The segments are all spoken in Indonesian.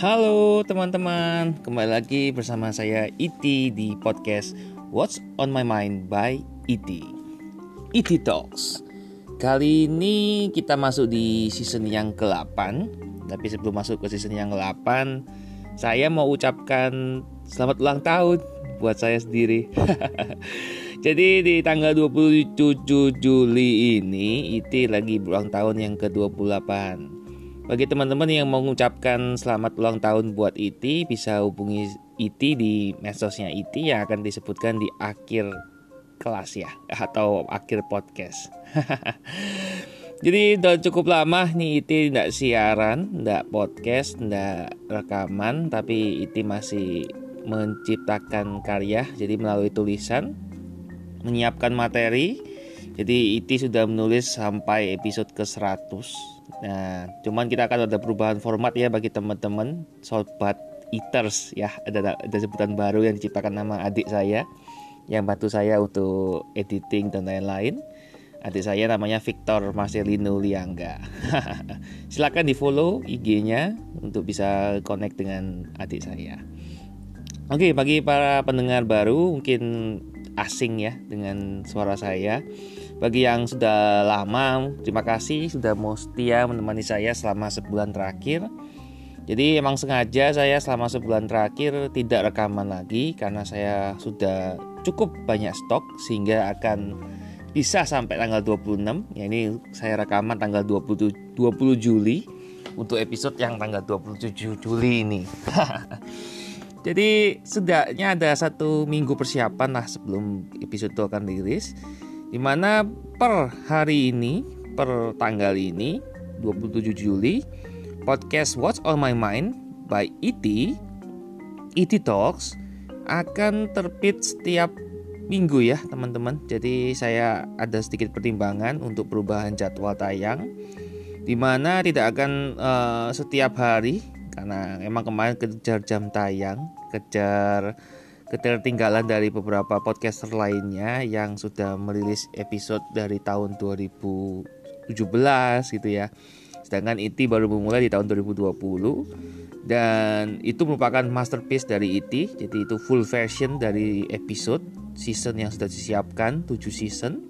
Halo teman-teman, kembali lagi bersama saya Iti di podcast What's on My Mind by Iti. Iti Talks. Kali ini kita masuk di season yang ke-8. Tapi sebelum masuk ke season yang ke-8, saya mau ucapkan selamat ulang tahun buat saya sendiri. Jadi di tanggal 27 Juli ini Iti lagi berulang tahun yang ke-28. Bagi teman-teman yang mau mengucapkan selamat ulang tahun buat Iti bisa hubungi Iti di medsosnya Iti yang akan disebutkan di akhir kelas ya atau akhir podcast. Jadi udah cukup lama nih Iti tidak siaran, tidak podcast, tidak rekaman, tapi Iti masih menciptakan karya, jadi melalui tulisan, menyiapkan materi. Jadi Iti sudah menulis sampai episode ke 100 Nah, cuman kita akan ada perubahan format ya bagi teman-teman sobat eaters ya. Ada ada sebutan baru yang diciptakan nama adik saya yang bantu saya untuk editing dan lain-lain. Adik saya namanya Victor Marcelino Liangga. Silahkan di follow IG-nya untuk bisa connect dengan adik saya. Oke, bagi para pendengar baru mungkin asing ya dengan suara saya. Bagi yang sudah lama, terima kasih sudah mau setia menemani saya selama sebulan terakhir. Jadi emang sengaja saya selama sebulan terakhir tidak rekaman lagi karena saya sudah cukup banyak stok sehingga akan bisa sampai tanggal 26. Ya ini saya rekaman tanggal 20 20 Juli untuk episode yang tanggal 27 Juli ini. Jadi setidaknya ada satu minggu persiapan lah sebelum episode itu akan rilis Di mana per hari ini, per tanggal ini, 27 Juli, podcast What's on My Mind by ET, ET Talks akan terbit setiap minggu ya teman-teman. Jadi saya ada sedikit pertimbangan untuk perubahan jadwal tayang, di mana tidak akan uh, setiap hari karena emang kemarin kejar jam tayang, kejar ketertinggalan dari beberapa podcaster lainnya yang sudah merilis episode dari tahun 2017 gitu ya. Sedangkan IT baru memulai di tahun 2020 dan itu merupakan masterpiece dari IT. Jadi itu full version dari episode season yang sudah disiapkan 7 season.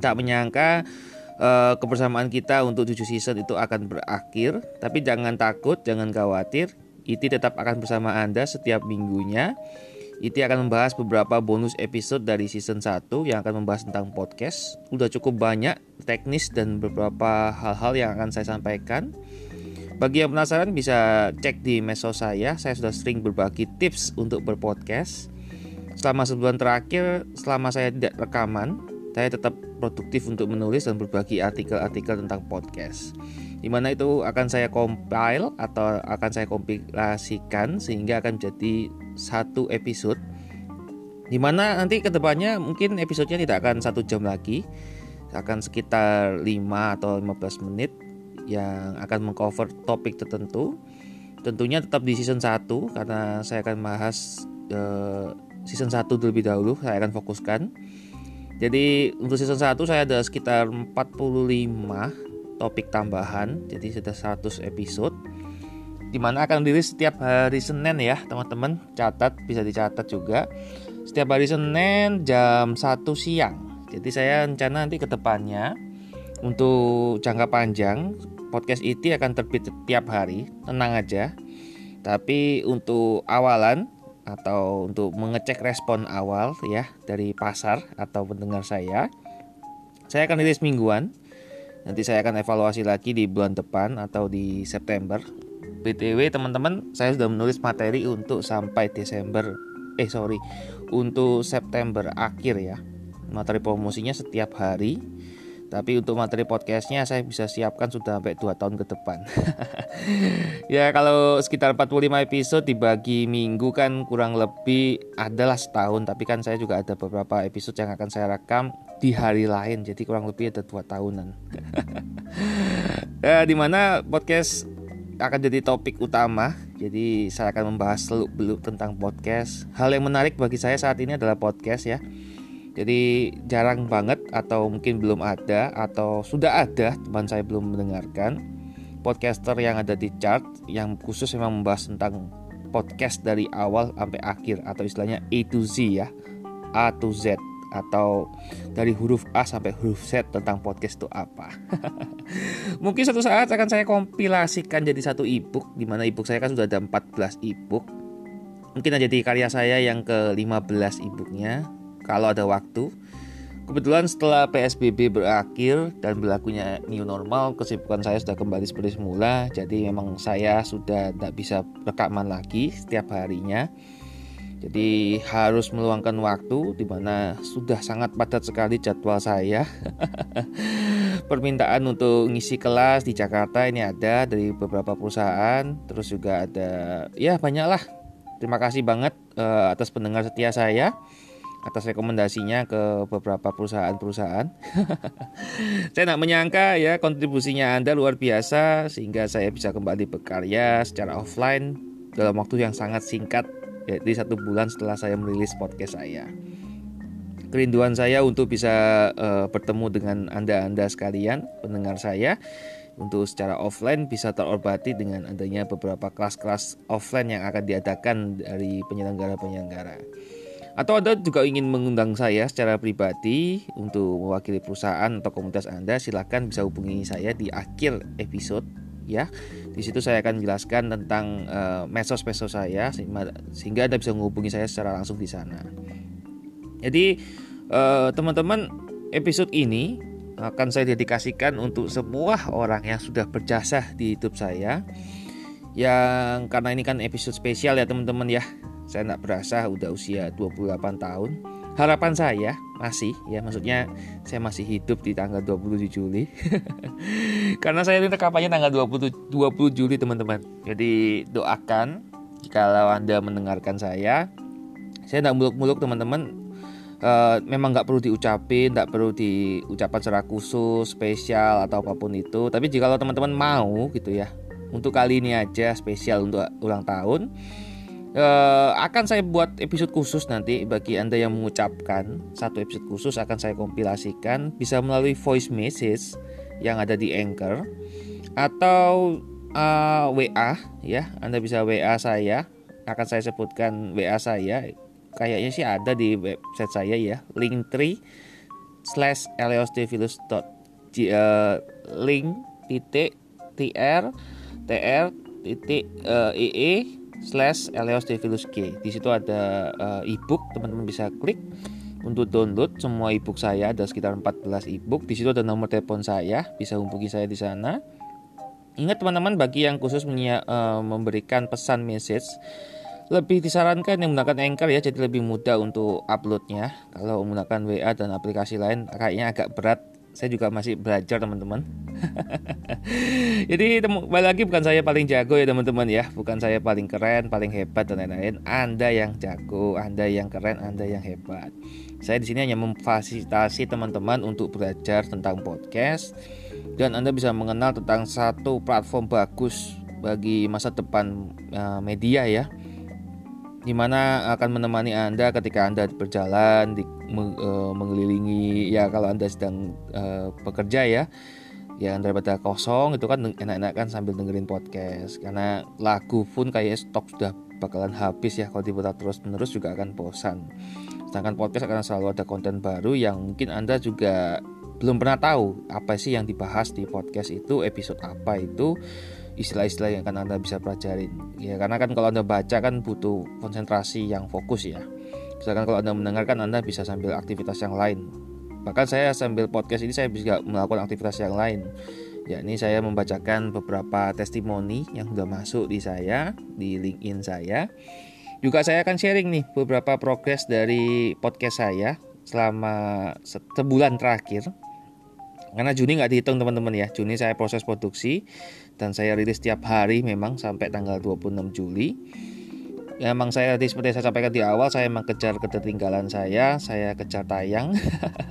Tak menyangka uh, kebersamaan kita untuk 7 season itu akan berakhir, tapi jangan takut, jangan khawatir. IT tetap akan bersama Anda setiap minggunya Iti akan membahas beberapa bonus episode dari season 1 yang akan membahas tentang podcast. Udah cukup banyak teknis dan beberapa hal-hal yang akan saya sampaikan. Bagi yang penasaran bisa cek di mesos saya. Saya sudah sering berbagi tips untuk berpodcast. Selama sebulan terakhir, selama saya tidak rekaman, saya tetap produktif untuk menulis dan berbagi artikel-artikel tentang podcast. Di mana itu akan saya compile atau akan saya kompilasikan sehingga akan jadi satu episode. Di mana nanti ke depannya mungkin episodenya tidak akan satu jam lagi. Akan sekitar 5 atau 15 menit yang akan mengcover topik tertentu. Tentunya tetap di season 1 karena saya akan bahas uh, season 1 terlebih dahulu saya akan fokuskan. Jadi untuk season 1 saya ada sekitar 45 topik tambahan jadi sudah 100 episode di mana akan dirilis setiap hari Senin ya teman-teman. Catat bisa dicatat juga. Setiap hari Senin jam 1 siang. Jadi saya rencana nanti ke depannya untuk jangka panjang podcast IT akan terbit setiap hari. Tenang aja. Tapi untuk awalan atau untuk mengecek respon awal ya dari pasar atau pendengar saya saya akan rilis mingguan nanti saya akan evaluasi lagi di bulan depan atau di September. BTW teman-teman saya sudah menulis materi untuk sampai Desember. Eh sorry untuk September akhir ya. Materi promosinya setiap hari. Tapi untuk materi podcastnya saya bisa siapkan sudah sampai 2 tahun ke depan. Ya kalau sekitar 45 episode dibagi minggu kan kurang lebih adalah setahun. Tapi kan saya juga ada beberapa episode yang akan saya rekam di hari lain jadi kurang lebih ada dua tahunan ya, di mana podcast akan jadi topik utama. Jadi saya akan membahas seluk-beluk tentang podcast. Hal yang menarik bagi saya saat ini adalah podcast ya. Jadi jarang banget atau mungkin belum ada atau sudah ada teman saya belum mendengarkan. podcaster yang ada di chart yang khusus memang membahas tentang podcast dari awal sampai akhir atau istilahnya A to Z ya A to Z atau dari huruf A sampai huruf Z tentang podcast itu apa. Mungkin suatu saat akan saya kompilasikan jadi satu ebook di mana ebook saya kan sudah ada 14 ebook. Mungkin jadi karya saya yang ke-15 ebooknya kalau ada waktu. Kebetulan setelah PSBB berakhir dan berlakunya new normal, kesibukan saya sudah kembali seperti semula. Jadi memang saya sudah tidak bisa rekaman lagi setiap harinya. Jadi harus meluangkan waktu di mana sudah sangat padat sekali jadwal saya. Permintaan untuk ngisi kelas di Jakarta ini ada dari beberapa perusahaan, terus juga ada ya banyak lah. Terima kasih banget uh, atas pendengar setia saya atas rekomendasinya ke beberapa perusahaan-perusahaan. saya tidak menyangka ya kontribusinya Anda luar biasa sehingga saya bisa kembali berkarya secara offline dalam waktu yang sangat singkat yaitu satu bulan setelah saya merilis podcast saya. Kerinduan saya untuk bisa uh, bertemu dengan Anda-anda sekalian, pendengar saya, untuk secara offline bisa terobati dengan adanya beberapa kelas-kelas offline yang akan diadakan dari penyelenggara-penyelenggara. Atau Anda juga ingin mengundang saya secara pribadi untuk mewakili perusahaan atau komunitas Anda, silahkan bisa hubungi saya di akhir episode ya. Di situ saya akan menjelaskan tentang uh, medsos-medsos saya sehingga Anda bisa menghubungi saya secara langsung di sana. Jadi uh, teman-teman episode ini akan saya dedikasikan untuk semua orang yang sudah berjasa di YouTube saya. Yang karena ini kan episode spesial ya teman-teman ya saya tidak berasa udah usia 28 tahun. Harapan saya masih ya maksudnya saya masih hidup di tanggal 27 Juli. Karena saya ini rekapannya tanggal 20 20 Juli teman-teman. Jadi doakan kalau Anda mendengarkan saya. Saya tidak muluk-muluk teman-teman Uh, memang nggak perlu diucapin, nggak perlu diucapkan secara khusus, spesial atau apa pun itu. Tapi jika teman-teman mau gitu ya, untuk kali ini aja spesial untuk ulang tahun, uh, akan saya buat episode khusus nanti bagi Anda yang mengucapkan satu episode khusus akan saya kompilasikan bisa melalui voice message yang ada di Anchor atau uh, eh, WA ya. Anda bisa WA saya akan saya sebutkan WA saya kayaknya sih ada di website saya ya linktree slash eleostevilus dot uh, link titik tr tr titik ee slash Eleos Devilus G. Di situ ada uh, ebook, teman-teman bisa klik untuk download semua ebook saya ada sekitar 14 ebook. Di situ ada nomor telepon saya, bisa hubungi saya di sana. Ingat teman-teman bagi yang khusus menya, uh, memberikan pesan message lebih disarankan yang menggunakan Anchor ya jadi lebih mudah untuk uploadnya kalau menggunakan WA dan aplikasi lain kayaknya agak berat saya juga masih belajar teman-teman. Jadi kembali lagi bukan saya paling jago ya teman-teman ya, bukan saya paling keren, paling hebat dan lain-lain. Anda yang jago, Anda yang keren, Anda yang hebat. Saya di sini hanya memfasilitasi teman-teman untuk belajar tentang podcast dan Anda bisa mengenal tentang satu platform bagus bagi masa depan uh, media ya di mana akan menemani Anda ketika Anda berjalan di uh, mengelilingi ya kalau Anda sedang uh, bekerja ya. Yang daripada kosong itu kan enak-enak kan sambil dengerin podcast. Karena lagu pun kayak stok sudah bakalan habis ya. Kalau diputar terus menerus juga akan bosan. Sedangkan podcast akan selalu ada konten baru yang mungkin Anda juga belum pernah tahu apa sih yang dibahas di podcast itu episode apa itu istilah-istilah yang akan Anda bisa pelajarin. Ya, karena kan kalau Anda baca kan butuh konsentrasi yang fokus ya. Misalkan kalau Anda mendengarkan Anda bisa sambil aktivitas yang lain. Bahkan saya sambil podcast ini saya bisa melakukan aktivitas yang lain. Ya, ini saya membacakan beberapa testimoni yang sudah masuk di saya, di LinkedIn saya. Juga saya akan sharing nih beberapa progres dari podcast saya selama sebulan terakhir karena Juni nggak dihitung teman-teman ya Juni saya proses produksi dan saya rilis setiap hari memang sampai tanggal 26 Juli. Ya, memang saya tadi seperti saya sampaikan di awal saya memang kejar ketertinggalan saya saya kejar tayang.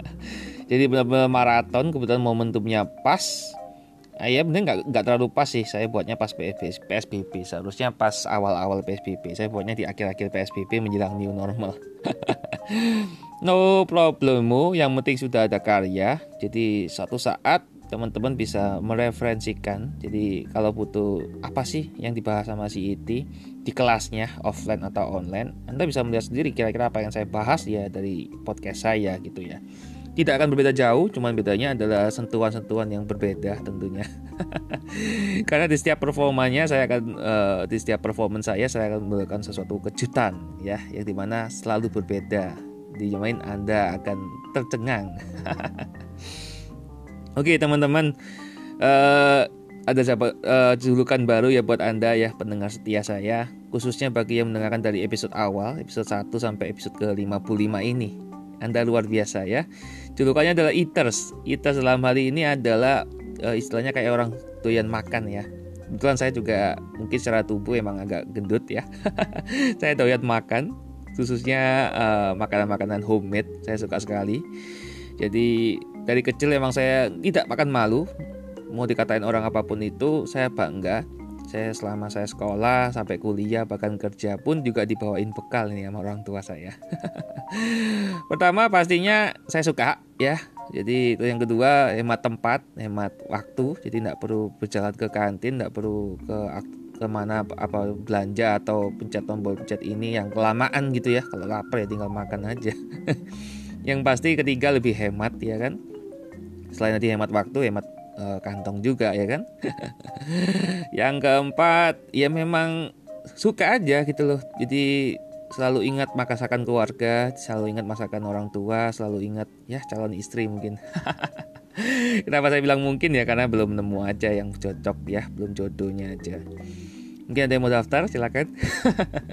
Jadi benar-benar maraton kebetulan momentumnya pas. Ah, ya bener nggak nggak terlalu pas sih. Saya buatnya pas PSBB, PSBB seharusnya pas awal-awal PSBB saya buatnya di akhir-akhir PSBB menjelang new normal. No problemu yang penting sudah ada karya. Jadi satu saat teman-teman bisa mereferensikan. Jadi kalau butuh apa sih yang dibahas sama si Iti di kelasnya offline atau online, Anda bisa melihat sendiri kira-kira apa yang saya bahas ya dari podcast saya gitu ya. Tidak akan berbeda jauh, cuman bedanya adalah sentuhan-sentuhan yang berbeda tentunya. Karena di setiap performanya saya akan uh, di setiap performance saya saya akan melakukan sesuatu kejutan ya, yang di mana selalu berbeda. Dijamin Anda akan tercengang. Oke teman-teman, uh, ada siapa, uh, julukan baru ya buat anda ya pendengar setia saya, khususnya bagi yang mendengarkan dari episode awal, episode 1 sampai episode ke 55 ini. Anda luar biasa ya. Julukannya adalah eaters. Eaters dalam hal ini adalah uh, istilahnya kayak orang doyan makan ya. Kebetulan saya juga mungkin secara tubuh emang agak gendut ya. saya doyan makan, khususnya makanan-makanan uh, homemade. Saya suka sekali. Jadi dari kecil emang saya tidak makan malu. Mau dikatain orang apa pun itu saya bangga. Saya selama saya sekolah sampai kuliah bahkan kerja pun juga dibawain bekal nih sama orang tua saya. Pertama pastinya saya suka ya. Jadi itu yang kedua hemat tempat hemat waktu. Jadi tidak perlu berjalan ke kantin tidak perlu ke ke mana apa belanja atau pencet tombol pencet ini yang kelamaan gitu ya. Kalau lapar ya tinggal makan aja. Yang pasti ketiga lebih hemat ya kan selain nanti hemat waktu hemat uh, kantong juga ya kan? Yang keempat ya memang suka aja gitu loh. Jadi selalu ingat masakan keluarga selalu ingat masakan orang tua selalu ingat ya calon istri mungkin. Kenapa saya bilang mungkin ya? Karena belum nemu aja yang cocok ya belum jodohnya aja. Mungkin ada yang mau daftar? Silakan.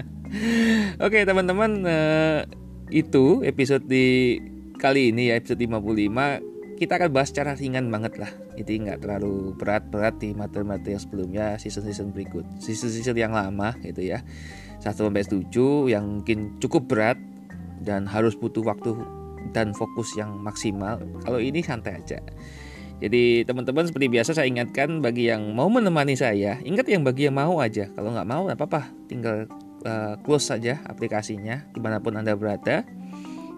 Oke teman-teman uh, itu episode di kali ini ya episode 55 kita akan bahas secara ringan banget lah. Jadi nggak terlalu berat-berat di materi-materi yang sebelumnya season-season berikut season-season yang lama gitu ya. 1 sampai 7 yang mungkin cukup berat dan harus butuh waktu dan fokus yang maksimal. Kalau ini santai aja. Jadi teman-teman seperti biasa saya ingatkan bagi yang mau menemani saya ingat yang bagi yang mau aja. Kalau nggak mau nggak apa-apa. Tinggal uh, close saja aplikasinya di mana pun anda berada.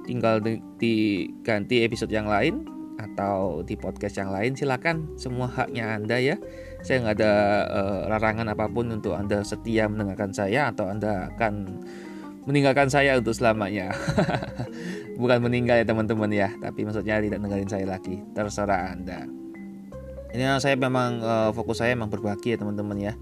Tinggal diganti episode yang lain atau di podcast yang lain silakan. Semua haknya anda ya. Saya nggak ada uh, larangan apa pun untuk anda setia mendengarkan saya atau anda akan meninggalkan saya untuk selamanya. Bukan meninggal ya teman-teman ya. Tapi maksudnya tidak dengerin saya lagi. Terserah anda. Ini saya memang uh, fokus saya memang berbagi ya teman-teman ya.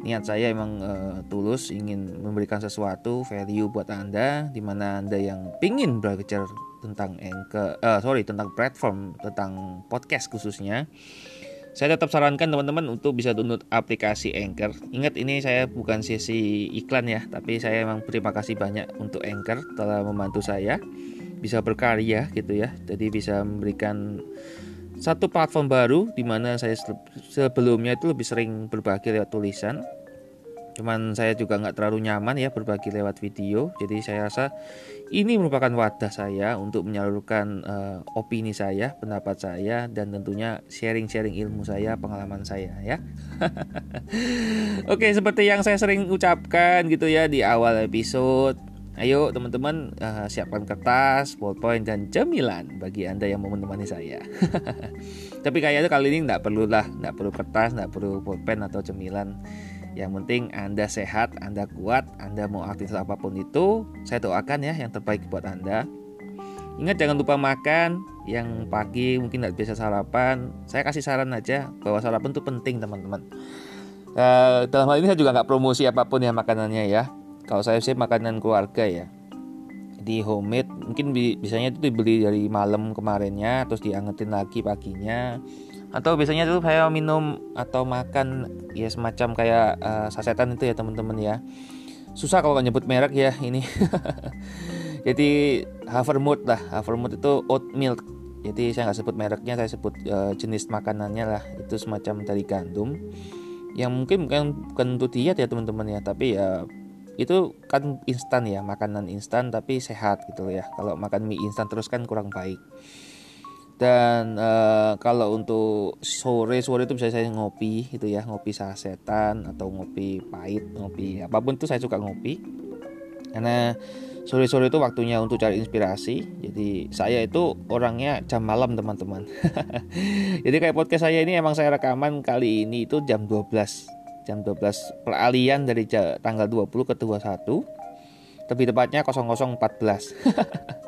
Niat saya emang uh, tulus ingin memberikan sesuatu value buat anda di mana anda yang pingin belajar tentang anchor uh, sorry tentang platform tentang podcast khususnya saya tetap sarankan teman-teman untuk bisa download aplikasi Anchor. Ingat ini saya bukan sesi iklan ya, tapi saya memang terima kasih banyak untuk Anchor telah membantu saya bisa berkarya gitu ya. Jadi bisa memberikan satu platform baru di mana saya sebelumnya itu lebih sering berbagi lewat tulisan cuman saya juga nggak terlalu nyaman ya berbagi lewat video jadi saya rasa ini merupakan wadah saya untuk menyalurkan uh, opini saya pendapat saya dan tentunya sharing-sharing ilmu saya pengalaman saya ya oke seperti yang saya sering ucapkan gitu ya di awal episode Ayo teman-teman uh, siapkan kertas, ballpoint dan cemilan bagi anda yang mau menemani saya. Tapi kayaknya kali ini nggak perlu lah, nggak perlu kertas, nggak perlu pulpen atau cemilan. Yang penting Anda sehat, Anda kuat, Anda mau aktivitas apa pun itu, saya doakan ya yang terbaik buat Anda. Ingat jangan lupa makan, yang pagi mungkin tidak bisa sarapan. Saya kasih saran aja bahwa sarapan itu penting teman-teman. Uh, dalam hal ini saya juga nggak promosi apa pun ya makanannya ya. Kalau saya sih makanan keluarga ya. Di homemade mungkin bisanya itu dibeli dari malam kemarinnya, terus diangetin lagi paginya atau biasanya tuh saya minum atau makan ya semacam kayak uh, sasetan itu ya teman-teman ya. Susah kalau nyebut merek ya ini. Jadi Havermut lah. Havermut itu oat milk. Jadi saya nggak sebut mereknya saya sebut uh, jenis makanannya lah. Itu semacam dari gandum. Yang mungkin bukan bukan untuk diet ya teman-teman ya. Tapi ya itu kan instan ya makanan instan tapi sehat gitu ya. Kalau makan mie instan terus kan kurang baik dan uh, kalau untuk sore sore itu bisa saya ngopi gitu ya ngopi sasetan atau ngopi pahit ngopi apa pun itu saya suka ngopi karena sore-sore itu waktunya untuk cari inspirasi. Jadi saya itu orangnya jam malam teman-teman. Jadi kayak podcast saya ini emang saya rekaman kali ini itu jam 12. Jam 12 peralihan dari tanggal 20 ke 21 lebih tepatnya 0014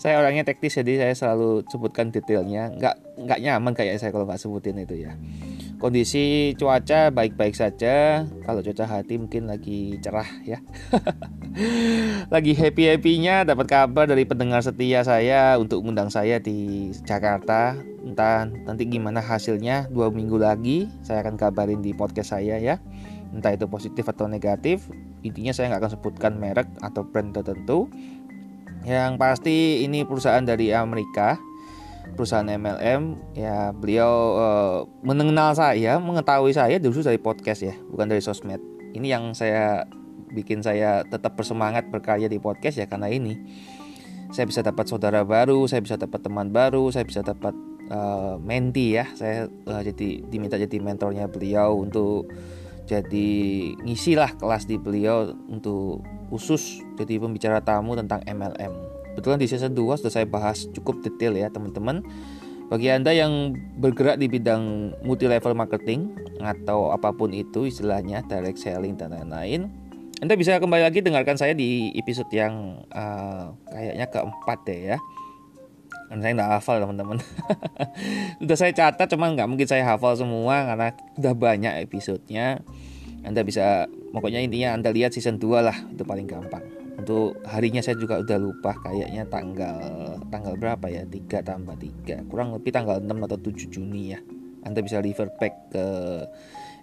saya orangnya teknis jadi saya selalu sebutkan detailnya. Nggak nggak nyaman kayak saya kalau nggak sebutin itu ya. Kondisi cuaca baik-baik saja. Kalau cuaca hati mungkin lagi cerah ya. Lagi happy-happynya dapat kabar dari pendengar setia saya untuk undang saya di Jakarta. Entah nanti gimana hasilnya dua minggu lagi saya akan kabarin di podcast saya ya. Entah itu positif atau negatif intinya saya nggak akan sebutkan merek atau brand tertentu. Yang pasti ini perusahaan dari Amerika perusahaan MLM ya beliau uh, mengenal saya mengetahui saya justru dari podcast ya bukan dari sosmed. Ini yang saya bikin saya tetap bersemangat berkarya di podcast ya karena ini. Saya bisa dapat saudara baru saya bisa dapat teman baru saya bisa dapat uh, menti ya. Saya uh, jadi diminta jadi mentornya beliau untuk jadi ngisilah kelas di beliau untuk khusus jadi pembicara tamu tentang MLM. Betulan di season 2 sudah saya bahas cukup detail ya teman-teman. Bagi Anda yang bergerak di bidang multi level marketing atau apa pun itu istilahnya direct selling dan lain-lain, Anda bisa kembali lagi dengarkan saya di episode yang uh, kayaknya keempat deh ya. Dan saya nggak hafal teman-teman. Udah saya catat cuman nggak mungkin saya hafal semua karena udah banyak episodenya. Anda bisa pokoknya intinya Anda lihat season 2 lah itu paling gampang. Untuk harinya saya juga udah lupa kayaknya tanggal tanggal berapa ya 3 tambah 3 kurang lebih tanggal 6 atau 7 Juni ya. Anda bisa refer back ke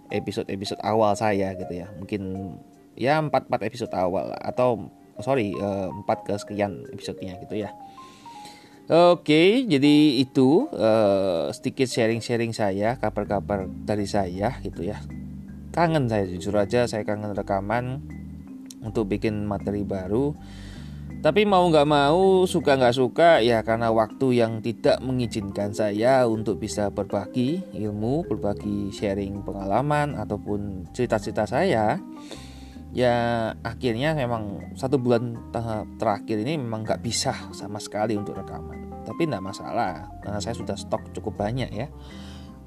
episode-episode awal saya gitu ya. Mungkin ya 4 4 episode awal atau sorry uh, 4 ke sekian episodenya gitu ya. Oke, jadi itu uh, sedikit sharing-sharing saya, kabar-kabar dari saya gitu ya. Kangen saya jujur aja, saya kangen rekaman untuk bikin materi baru. Tapi mau nggak mau, suka nggak suka ya karena waktu yang tidak mengizinkan saya untuk bisa berbagi ilmu, berbagi sharing pengalaman ataupun cerita-cerita saya ya akhirnya memang satu bulan terakhir ini memang nggak bisa sama sekali untuk rekaman tapi nggak masalah. Karena saya sudah stok cukup banyak ya.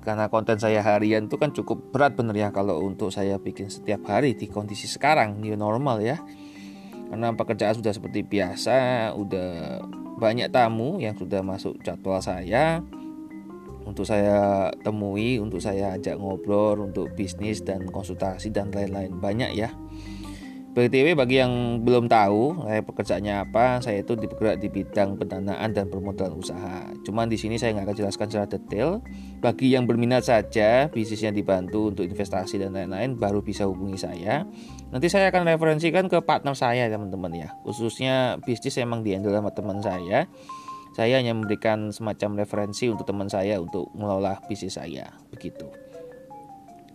Karena konten saya harian itu kan cukup berat bener ya kalau untuk saya bikin setiap hari di kondisi sekarang new normal ya. Karena pekerjaan sudah seperti biasa udah banyak tamu yang sudah masuk jadwal saya. Untuk saya temui, untuk saya ajak ngobrol, untuk bisnis dan konsultasi dan lain-lain. Banyak ya. BTW bagi yang belum tahu, saya pekerjaannya apa, saya itu bergerak di bidang pendanaan dan permodalan usaha. Cuman di sini saya nggak akan jelaskan secara detail. Bagi yang berminat saja, bisnisnya dibantu untuk investasi dan lain-lain, baru bisa hubungi saya. Nanti saya akan referensikan ke partner saya teman-teman ya. Khususnya bisnis emang dihandle sama teman saya. Saya hanya memberikan semacam referensi untuk teman saya untuk mengelola bisnis saya, begitu.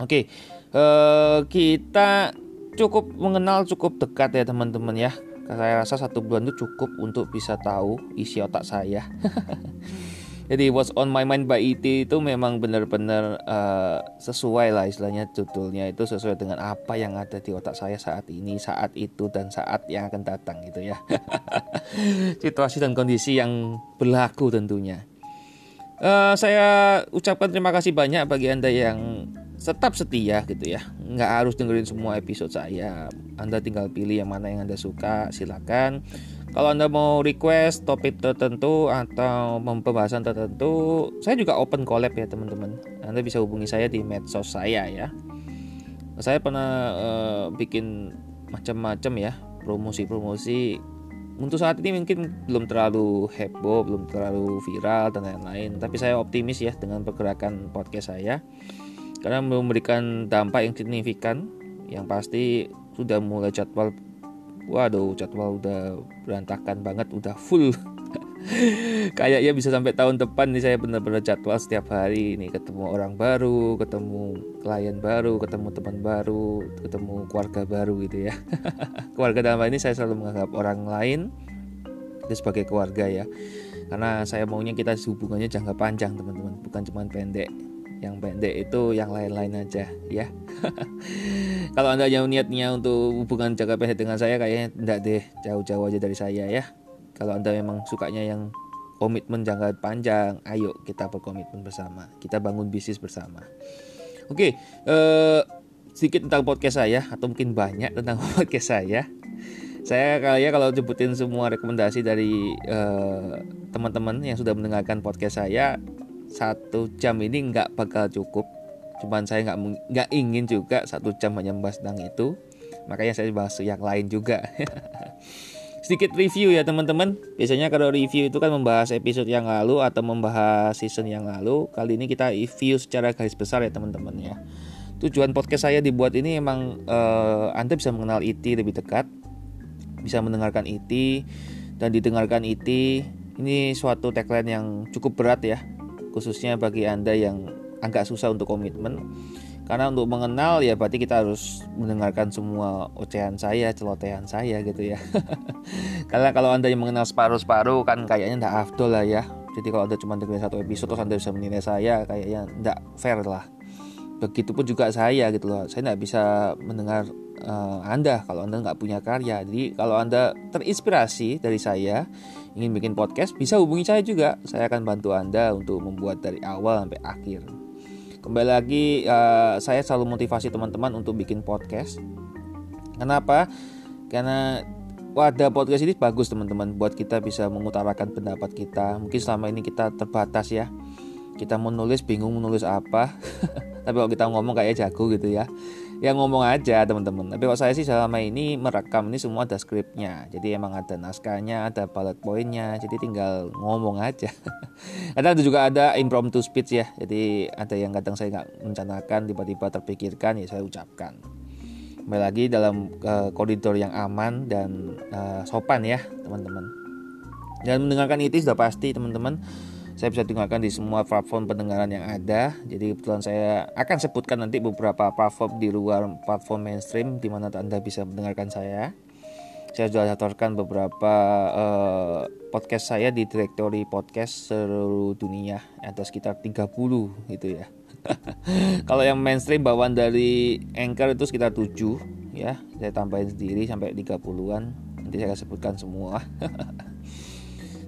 Oke, uh, kita cukup mengenal cukup dekat ya teman-teman ya. Saya rasa satu bulan itu cukup untuk bisa tahu isi otak saya. Jadi what's on my mind by IT itu memang benar-benar uh, sesuai lah istilahnya judulnya itu sesuai dengan apa yang ada di otak saya saat ini saat itu dan saat yang akan datang gitu ya. Situasi dan kondisi yang berlaku tentunya. Uh, saya ucapkan terima kasih banyak bagi anda yang tetap setia gitu ya. Nggak harus dengerin semua episode saya. Anda tinggal pilih yang mana yang anda suka silakan. Kalau anda mau request topik tertentu atau pembahasan tertentu saya juga open collab ya teman-teman. Anda bisa hubungi saya di medsos saya ya. Saya pernah uh, bikin macam-macam ya promosi-promosi. Untuk saat ini mungkin belum terlalu heboh, belum terlalu viral dan lain-lain. Tapi saya optimis ya dengan pergerakan podcast saya karena memberikan dampak yang signifikan yang pasti sudah mulai jadwal waduh jadwal udah berantakan banget udah full. Kayaknya bisa sampai tahun depan nih saya benar-benar jadwal setiap hari ini. Ketemu orang baru ketemu klien baru ketemu teman baru ketemu keluarga baru gitu ya. Keluarga dalam ini saya selalu menganggap orang lain itu sebagai keluarga ya. Karena saya maunya kita hubungannya jangka panjang teman-teman bukan cuma pendek yang pendek itu yang lain-lain aja ya. Kalau anda yang niatnya untuk hubungan jangka pendek dengan saya kayaknya tidak deh jauh-jauh aja dari saya ya. Kalau anda memang sukanya yang komitmen jangka panjang ayo kita berkomitmen bersama kita bangun bisnis bersama. Oke eh, sedikit tentang podcast saya atau mungkin banyak tentang podcast saya. Saya kali ya kalau jemputin semua rekomendasi dari uh, teman-teman yang sudah mendengarkan podcast saya satu jam ini nggak bakal cukup. Cuman saya nggak nggak ingin juga satu jam hanya membahas tentang itu. Makanya saya bahas yang lain juga. Sedikit review ya teman-teman. Biasanya kalau review itu kan membahas episode yang lalu atau membahas season yang lalu. Kali ini kita review secara garis besar ya teman-teman ya. Tujuan podcast saya dibuat ini emang uh, anda bisa mengenal IT lebih dekat bisa mendengarkan IT dan didengarkan IT ini suatu tagline yang cukup berat ya khususnya bagi anda yang agak susah untuk komitmen. Karena untuk mengenal ya berarti kita harus mendengarkan semua ocehan saya celotehan saya gitu ya. Karena kalau anda yang mengenal separuh-separuh kan kayaknya tidak afdol lah ya. Jadi kalau anda cuma dengerin satu episode terus anda bisa menilai saya kayaknya tidak fair lah. Begitupun juga saya gitu loh. Saya tidak bisa mendengar uh, Anda kalau Anda nggak punya karya. Jadi kalau Anda terinspirasi dari saya ingin bikin podcast, bisa hubungi saya juga. Saya akan bantu Anda untuk membuat dari awal sampai akhir. Kembali lagi, uh, saya selalu motivasi teman-teman untuk bikin podcast. Kenapa? Karena wadah podcast ini bagus teman-teman buat kita bisa mengutarakan pendapat kita. Mungkin selama ini kita terbatas ya. Kita mau nulis bingung menulis apa. Tapi kalau kita ngomong kayak jago gitu ya ya ngomong aja teman-teman. Tapi kalau saya sih selama ini merekam ini semua ada skripnya. Jadi emang ada naskahnya ada bullet pointnya. Jadi tinggal ngomong aja. Ada juga ada impromptu speech ya. Jadi ada yang kadang saya nggak mencanakan tiba-tiba terpikirkan ya saya ucapkan. Kembali lagi dalam uh, koridor yang aman dan uh, sopan ya teman-teman. Dan mendengarkan itu sudah pasti teman-teman saya bisa dengarkan di semua platform pendengaran yang ada. Jadi kebetulan saya akan sebutkan nanti beberapa platform di luar platform mainstream di mana Anda bisa mendengarkan saya. Saya sudah daftarkan beberapa uh, podcast saya di direktori podcast seluruh dunia. Ada sekitar 30 gitu ya. Kalau yang mainstream bawaan dari Anchor itu sekitar 7 ya. Saya tambahin sendiri sampai 30-an. Nanti saya akan sebutkan semua.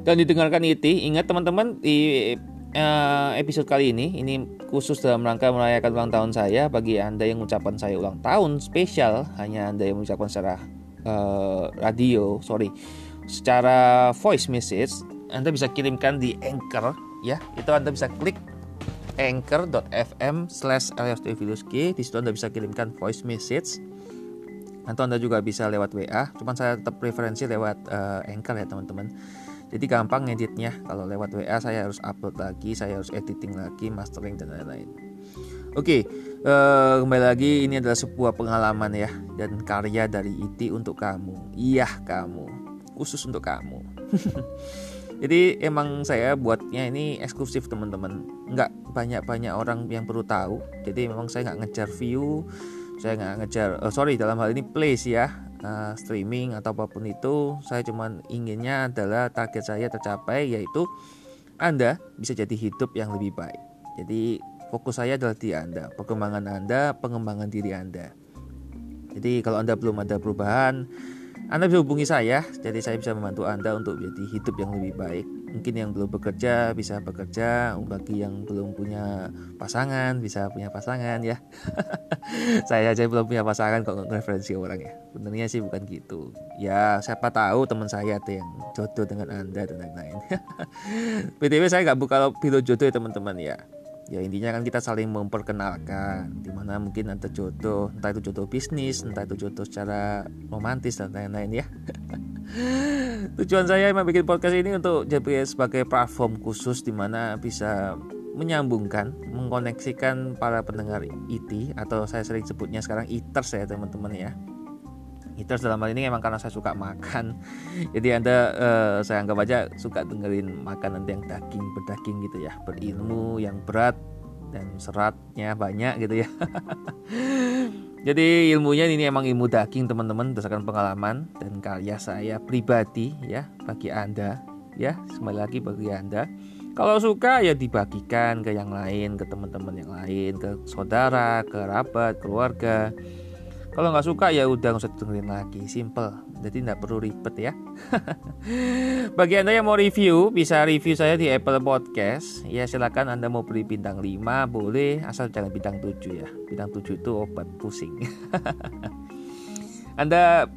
dan didengarkan IT. Ingat teman-teman di uh, episode kali ini ini khusus dalam rangka merayakan ulang tahun saya bagi Anda yang mengucapkan saya ulang tahun spesial hanya Anda yang mengucapkan secara uh, radio, sorry, secara voice message Anda bisa kirimkan di Anchor ya. Itu Anda bisa klik anchor.fm slash di situ Anda bisa kirimkan voice message atau Anda juga bisa lewat WA cuman saya tetap preferensi lewat uh, Anchor ya teman-teman jadi gampang ngeditnya kalau lewat WA saya harus upload lagi saya harus editing lagi mastering dan lain-lain Oke, uh, kembali lagi ini adalah sebuah pengalaman ya dan karya dari IT untuk kamu. Iya kamu, khusus untuk kamu. Jadi emang saya buatnya ini eksklusif teman-teman. Nggak banyak-banyak orang yang perlu tahu. Jadi memang saya nggak ngejar view, saya nggak ngejar. Uh, sorry dalam hal ini place ya uh, streaming atau apa pun itu saya cuma inginnya adalah target saya tercapai yaitu Anda bisa jadi hidup yang lebih baik. Jadi fokus saya adalah di Anda perkembangan Anda pengembangan diri Anda. Jadi kalau Anda belum ada perubahan anda bisa hubungi saya, jadi saya bisa membantu Anda untuk menjadi hidup yang lebih baik. Mungkin yang belum bekerja bisa bekerja, bagi yang belum punya pasangan bisa punya pasangan ya. saya aja belum punya pasangan kok referensi orang ya. Benernya sih bukan gitu. Ya siapa tahu teman saya ada yang jodoh dengan Anda dan lain-lain. BTW saya nggak buka video jodoh ya teman-teman ya ya intinya kan kita saling memperkenalkan di mana mungkin ada jodoh entah itu jodoh bisnis entah itu jodoh secara romantis dan lain-lain ya. Tujuan saya bikin podcast ini untuk jadi sebagai platform khusus di mana bisa menyambungkan mengkoneksikan para pendengar IT atau saya sering sebutnya sekarang eaters ya teman-teman ya Eaters dalam hal ini emang karena saya suka makan. Jadi anda uh, saya anggap aja suka dengerin makanan yang daging berdaging gitu ya. Berilmu yang berat dan seratnya banyak gitu ya. Jadi ilmunya ini emang ilmu daging teman-teman berdasarkan pengalaman dan karya saya pribadi ya bagi anda ya. Kembali lagi bagi anda. Kalau suka ya dibagikan ke yang lain, ke teman-teman yang lain, ke saudara, ke kerabat, keluarga. Kalau nggak suka ya udah nggak usah dengerin lagi, simple. Jadi nggak perlu ribet ya. Bagi anda yang mau review, bisa review saya di Apple Podcast. Ya silakan anda mau beri bintang 5 boleh, asal jangan bintang 7 ya. Bintang 7 itu obat pusing. anda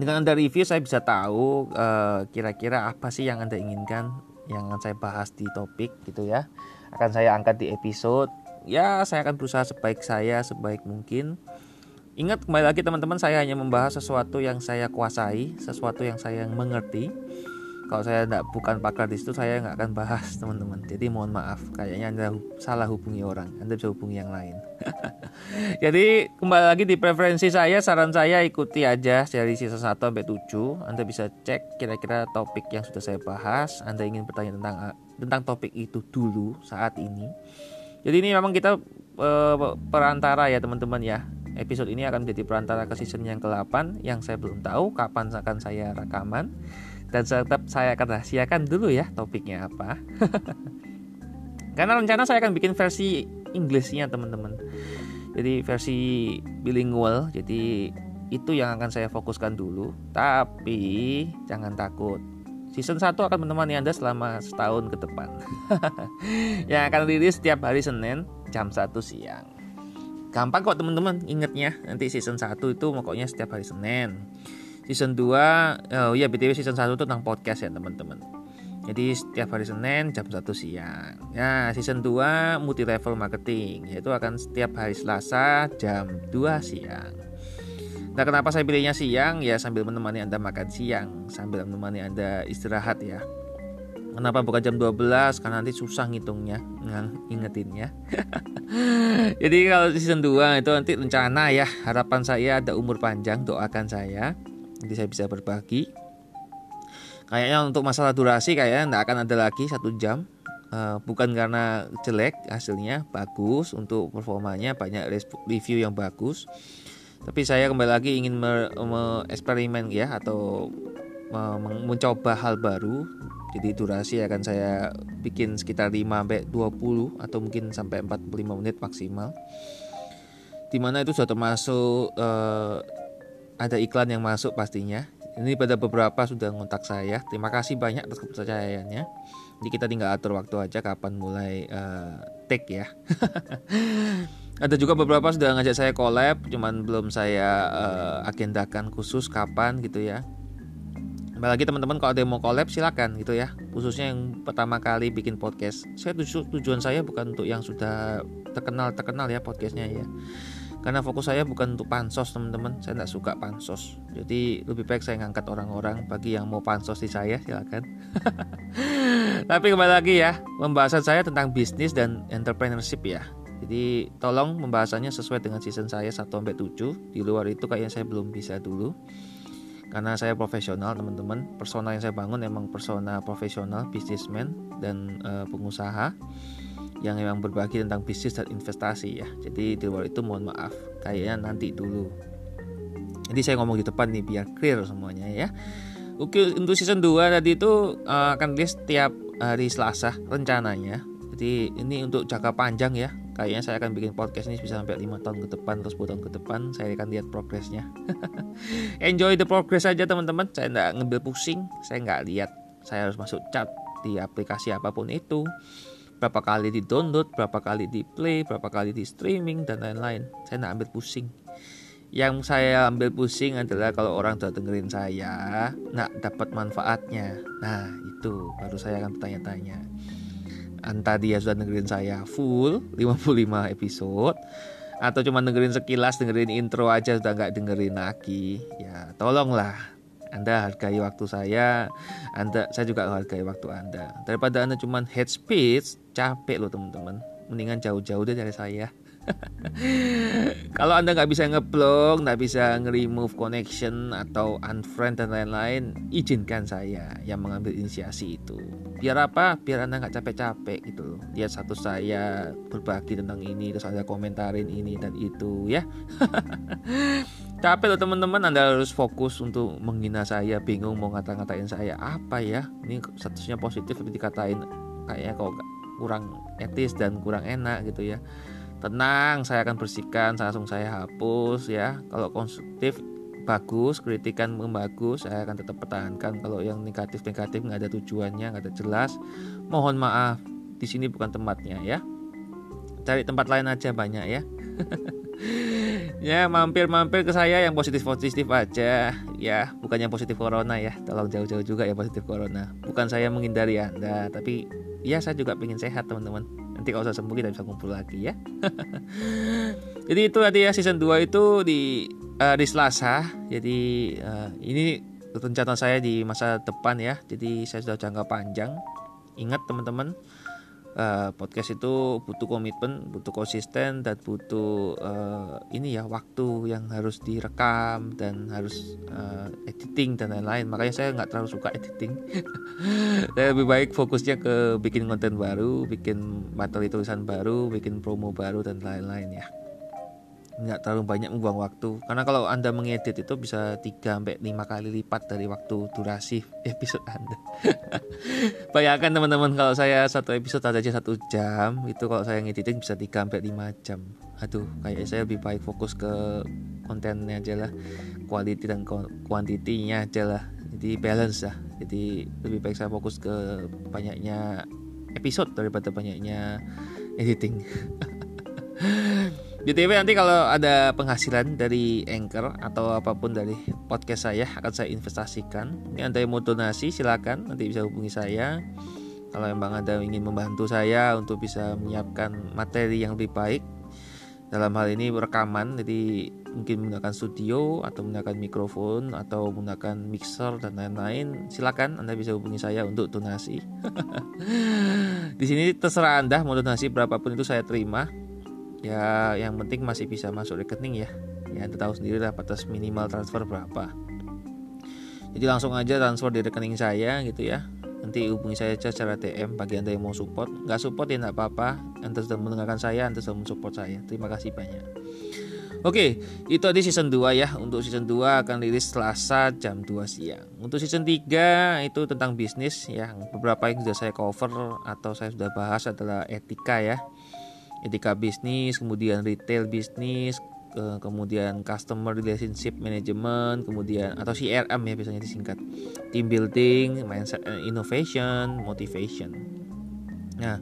dengan anda review saya bisa tahu kira kira-kira apa sih yang anda inginkan yang akan saya bahas di topik gitu ya. Akan saya angkat di episode. Ya saya akan berusaha sebaik saya sebaik mungkin Ingat kembali lagi teman-teman saya hanya membahas sesuatu yang saya kuasai, sesuatu yang saya mengerti. Kalau saya tidak bukan pakar di situ saya nggak akan bahas teman-teman. Jadi mohon maaf, kayaknya anda salah hubungi orang, anda bisa hubungi yang lain. Jadi kembali lagi di preferensi saya, saran saya ikuti aja dari sisa 1 sampai 7. Anda bisa cek kira-kira topik yang sudah saya bahas. Anda ingin bertanya tentang tentang topik itu dulu saat ini. Jadi ini memang kita uh, perantara ya teman-teman ya Episode ini akan menjadi perantara ke season yang ke-8 yang saya belum tahu kapan akan saya rekaman dan tetap saya akan rahasiakan dulu ya topiknya apa. Karena rencana saya akan bikin versi Inggrisnya teman-teman. Jadi versi bilingual. Jadi itu yang akan saya fokuskan dulu. Tapi jangan takut. Season 1 akan menemani Anda selama setahun ke depan. yang akan rilis setiap hari Senin jam 1 siang. Gampang kok teman-teman ingetnya. Nanti season 1 itu pokoknya setiap hari Senin. Season 2 oh iya BTW season 1 itu tentang podcast ya teman-teman. Jadi setiap hari Senin jam 1 siang. Nah, season 2 multi level marketing yaitu akan setiap hari Selasa jam 2 siang. Nah, kenapa saya pilihnya siang? Ya sambil menemani Anda makan siang, sambil menemani Anda istirahat ya. Kenapa bukan jam 12? Karena nanti susah ngitungnya, ingetinnya. Jadi kalau season 2 itu nanti rencana ya, harapan saya ada umur panjang, doakan saya. Nanti saya bisa berbagi. Kayaknya untuk masalah durasi kayaknya tidak akan ada lagi satu jam. Uh, bukan karena jelek hasilnya bagus untuk performanya banyak review yang bagus tapi saya kembali lagi ingin eksperimen ya atau mencoba hal baru jadi durasi akan saya bikin sekitar 5 sampai 20 atau mungkin sampai 45 menit maksimal. Di mana itu sudah termasuk uh, ada iklan yang masuk pastinya. Ini pada beberapa sudah ngontak saya. Terima kasih banyak atas kepercayaannya. Jadi kita tinggal atur waktu aja kapan mulai uh, take ya. ada juga beberapa sudah ngajak saya collab, cuman belum saya uh, agendakan khusus kapan gitu ya apalagi teman-teman kalau ada yang mau collab silakan gitu ya. Khususnya yang pertama kali bikin podcast. Saya tuju, tujuan saya bukan untuk yang sudah terkenal terkenal ya podcastnya ya. Karena fokus saya bukan untuk pansos teman-teman. Saya tidak suka pansos. Jadi lebih baik saya ngangkat orang-orang. Bagi yang mau pansos di saya silakan. Tapi kembali lagi ya pembahasan saya tentang bisnis dan entrepreneurship ya. Jadi tolong pembahasannya sesuai dengan season saya 1 sampai 7 di luar itu kayaknya saya belum bisa dulu karena saya profesional teman-teman. Persona yang saya bangun emang persona profesional bisnismen dan e, pengusaha yang memang berbagi tentang bisnis dan investasi ya. Jadi di luar itu mohon maaf kayaknya nanti dulu. Jadi saya ngomong di depan nih biar clear semuanya ya. Oke untuk season 2 tadi itu uh, akan list setiap hari Selasa rencananya. Jadi ini untuk jangka panjang ya kayaknya saya akan bikin podcast ini bisa sampai 5 tahun ke depan atau 10 tahun ke depan saya akan lihat progresnya. Enjoy the progress aja teman-teman. Saya nggak ngambil pusing saya nggak lihat. Saya harus masuk chat di aplikasi apa pun itu. Berapa kali di download berapa kali di play berapa kali di streaming dan lain-lain. Saya nggak ambil pusing. Yang saya ambil pusing adalah kalau orang sudah dengerin saya nggak dapat manfaatnya. Nah itu baru saya akan bertanya-tanya entah dia sudah dengerin saya full 55 episode. Atau cuma dengerin sekilas dengerin intro aja sudah nggak dengerin lagi. Ya tolonglah. Anda hargai waktu saya anda saya juga hargai waktu anda. Daripada anda cuma head speech capek loh teman-teman. Mendingan jauh-jauh deh dari saya Kalau Anda nggak bisa ngeblok, nggak bisa nge-remove connection atau unfriend dan lain-lain, izinkan saya yang mengambil inisiasi itu. Biar apa? Biar Anda nggak capek-capek gitu loh. Lihat satu saya berbagi tentang ini, terus Anda komentarin ini dan itu ya. capek loh teman-teman Anda harus fokus untuk menghina saya bingung mau ngata-ngatain saya apa ya ini statusnya positif tapi dikatain kayaknya kok kurang etis dan kurang enak gitu ya tenang saya akan bersihkan langsung saya hapus ya. Kalau konstruktif bagus kritikan bagus saya akan tetap pertahankan. Kalau yang negatif negatif nggak ada tujuannya nggak ada jelas mohon maaf. Di sini bukan tempatnya ya. Cari tempat lain aja banyak ya. Ya mampir-mampir ke saya yang positif-positif aja. Ya bukan yang positif corona ya. Tolong jauh-jauh juga ya positif corona. Bukan saya menghindari anda tapi ya saya juga pengen sehat teman-teman nanti kalau saya sembuh kita bisa kumpul lagi ya. Jadi itu tadi ya season 2 itu di uh, di Selasa. Jadi uh, ini rencana saya di masa depan ya. Jadi saya sudah jangka panjang. Ingat teman-teman uh, podcast itu butuh komitmen, butuh konsisten dan butuh uh, ini ya waktu yang harus direkam dan harus uh, editing dan lain-lain. Makanya saya nggak terlalu suka editing. saya lebih baik fokusnya ke bikin konten baru, bikin materi tulisan baru, bikin promo baru dan lain-lain ya nggak terlalu banyak membuang waktu. Karena kalau anda mengedit itu bisa 3 sampai 5 kali lipat dari waktu durasi episode anda. Bayangkan teman-teman kalau saya satu episode ada aja satu jam itu kalau saya ngeditin bisa 3 sampai 5 jam. Aduh kayak saya lebih baik fokus ke kontennya aja lah. Quality dan kuantitinya aja lah. Jadi balance lah. Jadi lebih baik saya fokus ke banyaknya episode daripada banyaknya editing BTW nanti kalau ada penghasilan dari Anchor atau apa pun dari podcast saya akan saya investasikan. Ini Anda yang mau donasi silakan. Nanti bisa hubungi saya. Kalau memang Anda ingin membantu saya untuk bisa menyiapkan materi yang lebih baik. Dalam hal ini rekaman jadi mungkin menggunakan studio atau menggunakan mikrofon atau menggunakan mixer dan lain-lain. Silakan anda bisa hubungi saya untuk donasi. Di sini terserah anda mau donasi berapapun itu saya terima ya yang penting masih bisa masuk rekening ya. Ya anda tahu sendiri lah batas minimal transfer berapa. Jadi langsung aja transfer di rekening saya gitu ya. Nanti hubungi saya aja secara DM bagi anda yang mau support. Nggak support ya nggak apa-apa. Anda sudah mendengarkan saya anda sudah mensupport saya. Terima kasih banyak. Oke, itu tadi season 2 ya. Untuk season 2 akan rilis Selasa jam 2 siang. Untuk season 3 itu tentang bisnis ya. Beberapa yang sudah saya cover atau saya sudah bahas adalah etika ya etika bisnis, kemudian retail bisnis, kemudian customer relationship management, kemudian atau CRM ya biasanya disingkat, team building, mindset innovation, motivation. Nah,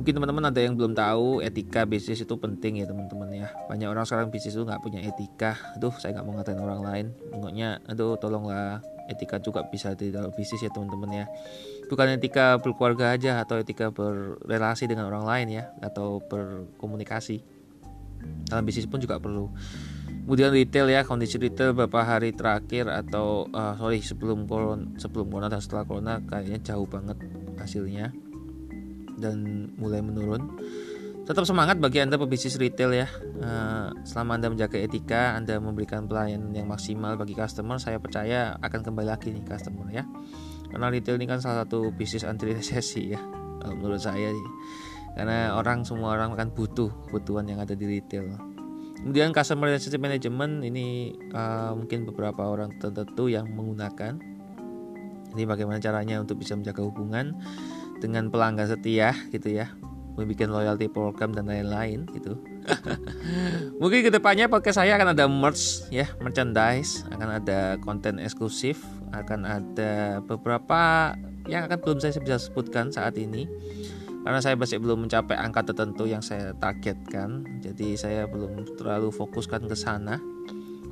mungkin teman-teman ada yang belum tahu etika bisnis itu penting ya teman-teman ya. Banyak orang sekarang bisnis itu nggak punya etika. Aduh, saya nggak mau ngatain orang lain. Pokoknya, aduh, tolonglah etika juga bisa di dalam bisnis ya teman-teman ya bukan etika berkeluarga aja atau etika berrelasi dengan orang lain ya atau berkomunikasi. Dalam bisnis pun juga perlu. Kemudian retail ya kondisi retail beberapa hari terakhir atau uh, sorry sebelum corona sebelum corona dan setelah corona kayaknya jauh banget hasilnya dan mulai menurun. Tetap semangat bagi anda pebisnis retail ya. Uh, selama anda menjaga etika anda memberikan pelayanan yang maksimal bagi customer saya percaya akan kembali lagi nih customer ya karena retail ini kan salah satu bisnis anti resesi ya kalau menurut saya sih. Karena orang semua orang akan butuh kebutuhan yang ada di retail. Kemudian customer relationship management ini uh, mungkin beberapa orang tertentu yang menggunakan. Ini bagaimana caranya untuk bisa menjaga hubungan dengan pelanggan setia gitu ya. Membuat loyalty program dan lain-lain gitu. Mungkin ke depannya podcast saya akan ada merch ya, merchandise, akan ada konten eksklusif, akan ada beberapa yang akan belum saya bisa sebutkan saat ini. Karena saya masih belum mencapai angka tertentu yang saya targetkan. Jadi saya belum terlalu fokuskan ke sana.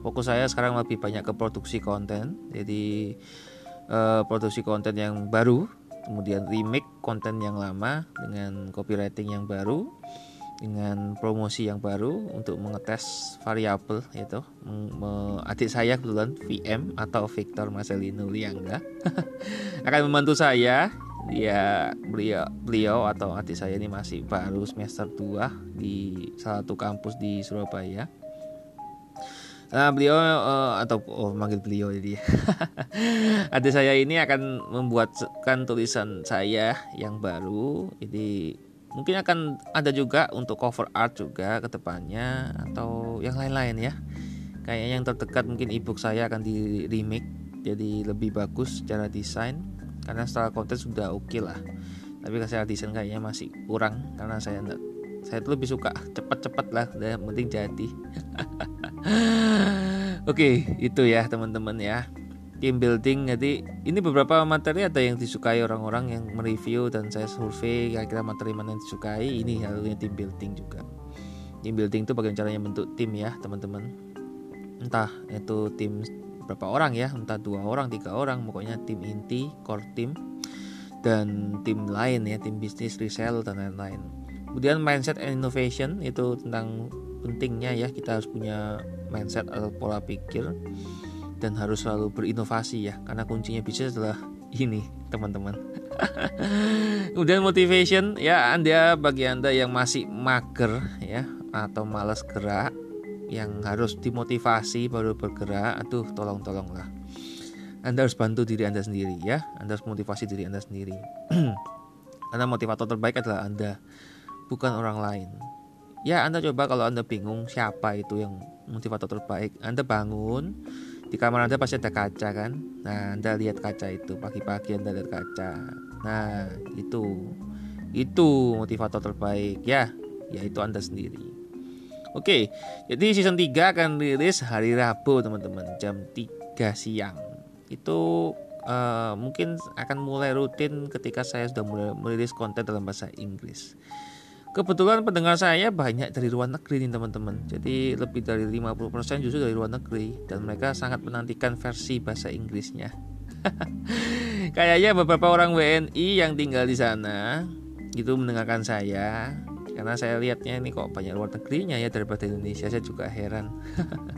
Fokus saya sekarang lebih banyak ke produksi konten. Jadi uh, produksi konten yang baru kemudian remake konten yang lama dengan copywriting yang baru dengan promosi yang baru untuk mengetes variabel yaitu adik saya kebetulan VM atau Victor Marcelino Liangga akan membantu saya dia beliau beliau atau adik saya ini masih baru semester 2 di salah satu kampus di Surabaya Nah, beliau uh, atau oh manggil beliau jadi. Adik saya ini akan membuatkan tulisan saya yang baru. Jadi mungkin akan ada juga untuk cover art juga ke depannya atau yang lain-lain ya. Kayaknya yang terdekat mungkin ebook saya akan di remake jadi lebih bagus secara desain. Karena setelah konten sudah oke okay lah. Tapi secara desain kayaknya masih kurang karena saya enggak saya tuh lebih suka cepat-cepat lah udah penting jadi oke itu ya teman-teman ya team building jadi ini beberapa materi ada yang disukai orang-orang yang mereview dan saya survei kira-kira materi mana yang disukai. Ini halnya team building juga. Team building itu bagaimana caranya bentuk tim ya teman-teman. Entah itu tim berapa orang ya entah dua orang tiga orang pokoknya tim inti core team dan tim lain ya tim bisnis resell dan lain-lain. Kemudian mindset and innovation itu tentang pentingnya ya kita harus punya mindset atau pola pikir dan harus selalu berinovasi ya karena kuncinya bisnis adalah ini teman-teman. Kemudian motivation ya anda bagi anda yang masih mager ya atau malas gerak yang harus dimotivasi baru bergerak aduh tolong tolonglah anda harus bantu diri anda sendiri ya. Anda harus motivasi diri anda sendiri. Karena motivator terbaik adalah anda bukan orang lain. Ya, Anda coba kalau Anda bingung siapa itu yang motivator terbaik, Anda bangun di kamar Anda pasti ada kaca kan? Nah, Anda lihat kaca itu pagi-pagi Anda lihat kaca. Nah, itu itu motivator terbaik ya, yaitu Anda sendiri. Oke, jadi season 3 akan rilis hari Rabu teman-teman jam 3 siang. Itu uh, mungkin akan mulai rutin ketika saya sudah mulai merilis konten dalam bahasa Inggris. Kebetulan pendengar saya banyak dari luar negeri nih teman-teman. Jadi lebih dari 50% justru dari luar negeri. Dan mereka sangat menantikan versi bahasa Inggrisnya. Kayaknya beberapa orang WNI yang tinggal di sana Itu mendengarkan saya karena saya lihatnya ini kok banyak luar negerinya ya daripada Indonesia saya juga heran.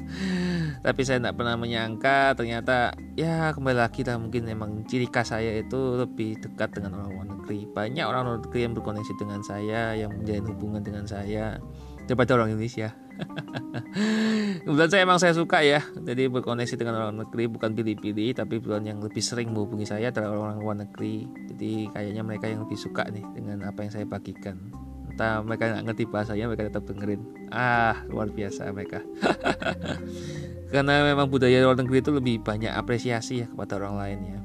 Tapi saya tidak pernah menyangka ternyata ya kembali lagi lah mungkin memang ciri khas saya itu lebih dekat dengan orang luar negeri. Banyak orang luar negeri yang berkoneksi dengan saya yang menjalin hubungan dengan saya daripada orang Indonesia. Kemudian saya emang saya suka ya jadi berkoneksi dengan orang negeri bukan pilih-pilih tapi bukan yang lebih sering menghubungi saya adalah orang-orang luar negeri. Jadi kayaknya mereka yang lebih suka nih dengan apa yang saya bagikan entah mereka nggak ngerti bahasanya mereka tetap dengerin. Ah luar biasa mereka. Karena memang budaya luar negeri itu lebih banyak apresiasi ya kepada orang lain ya.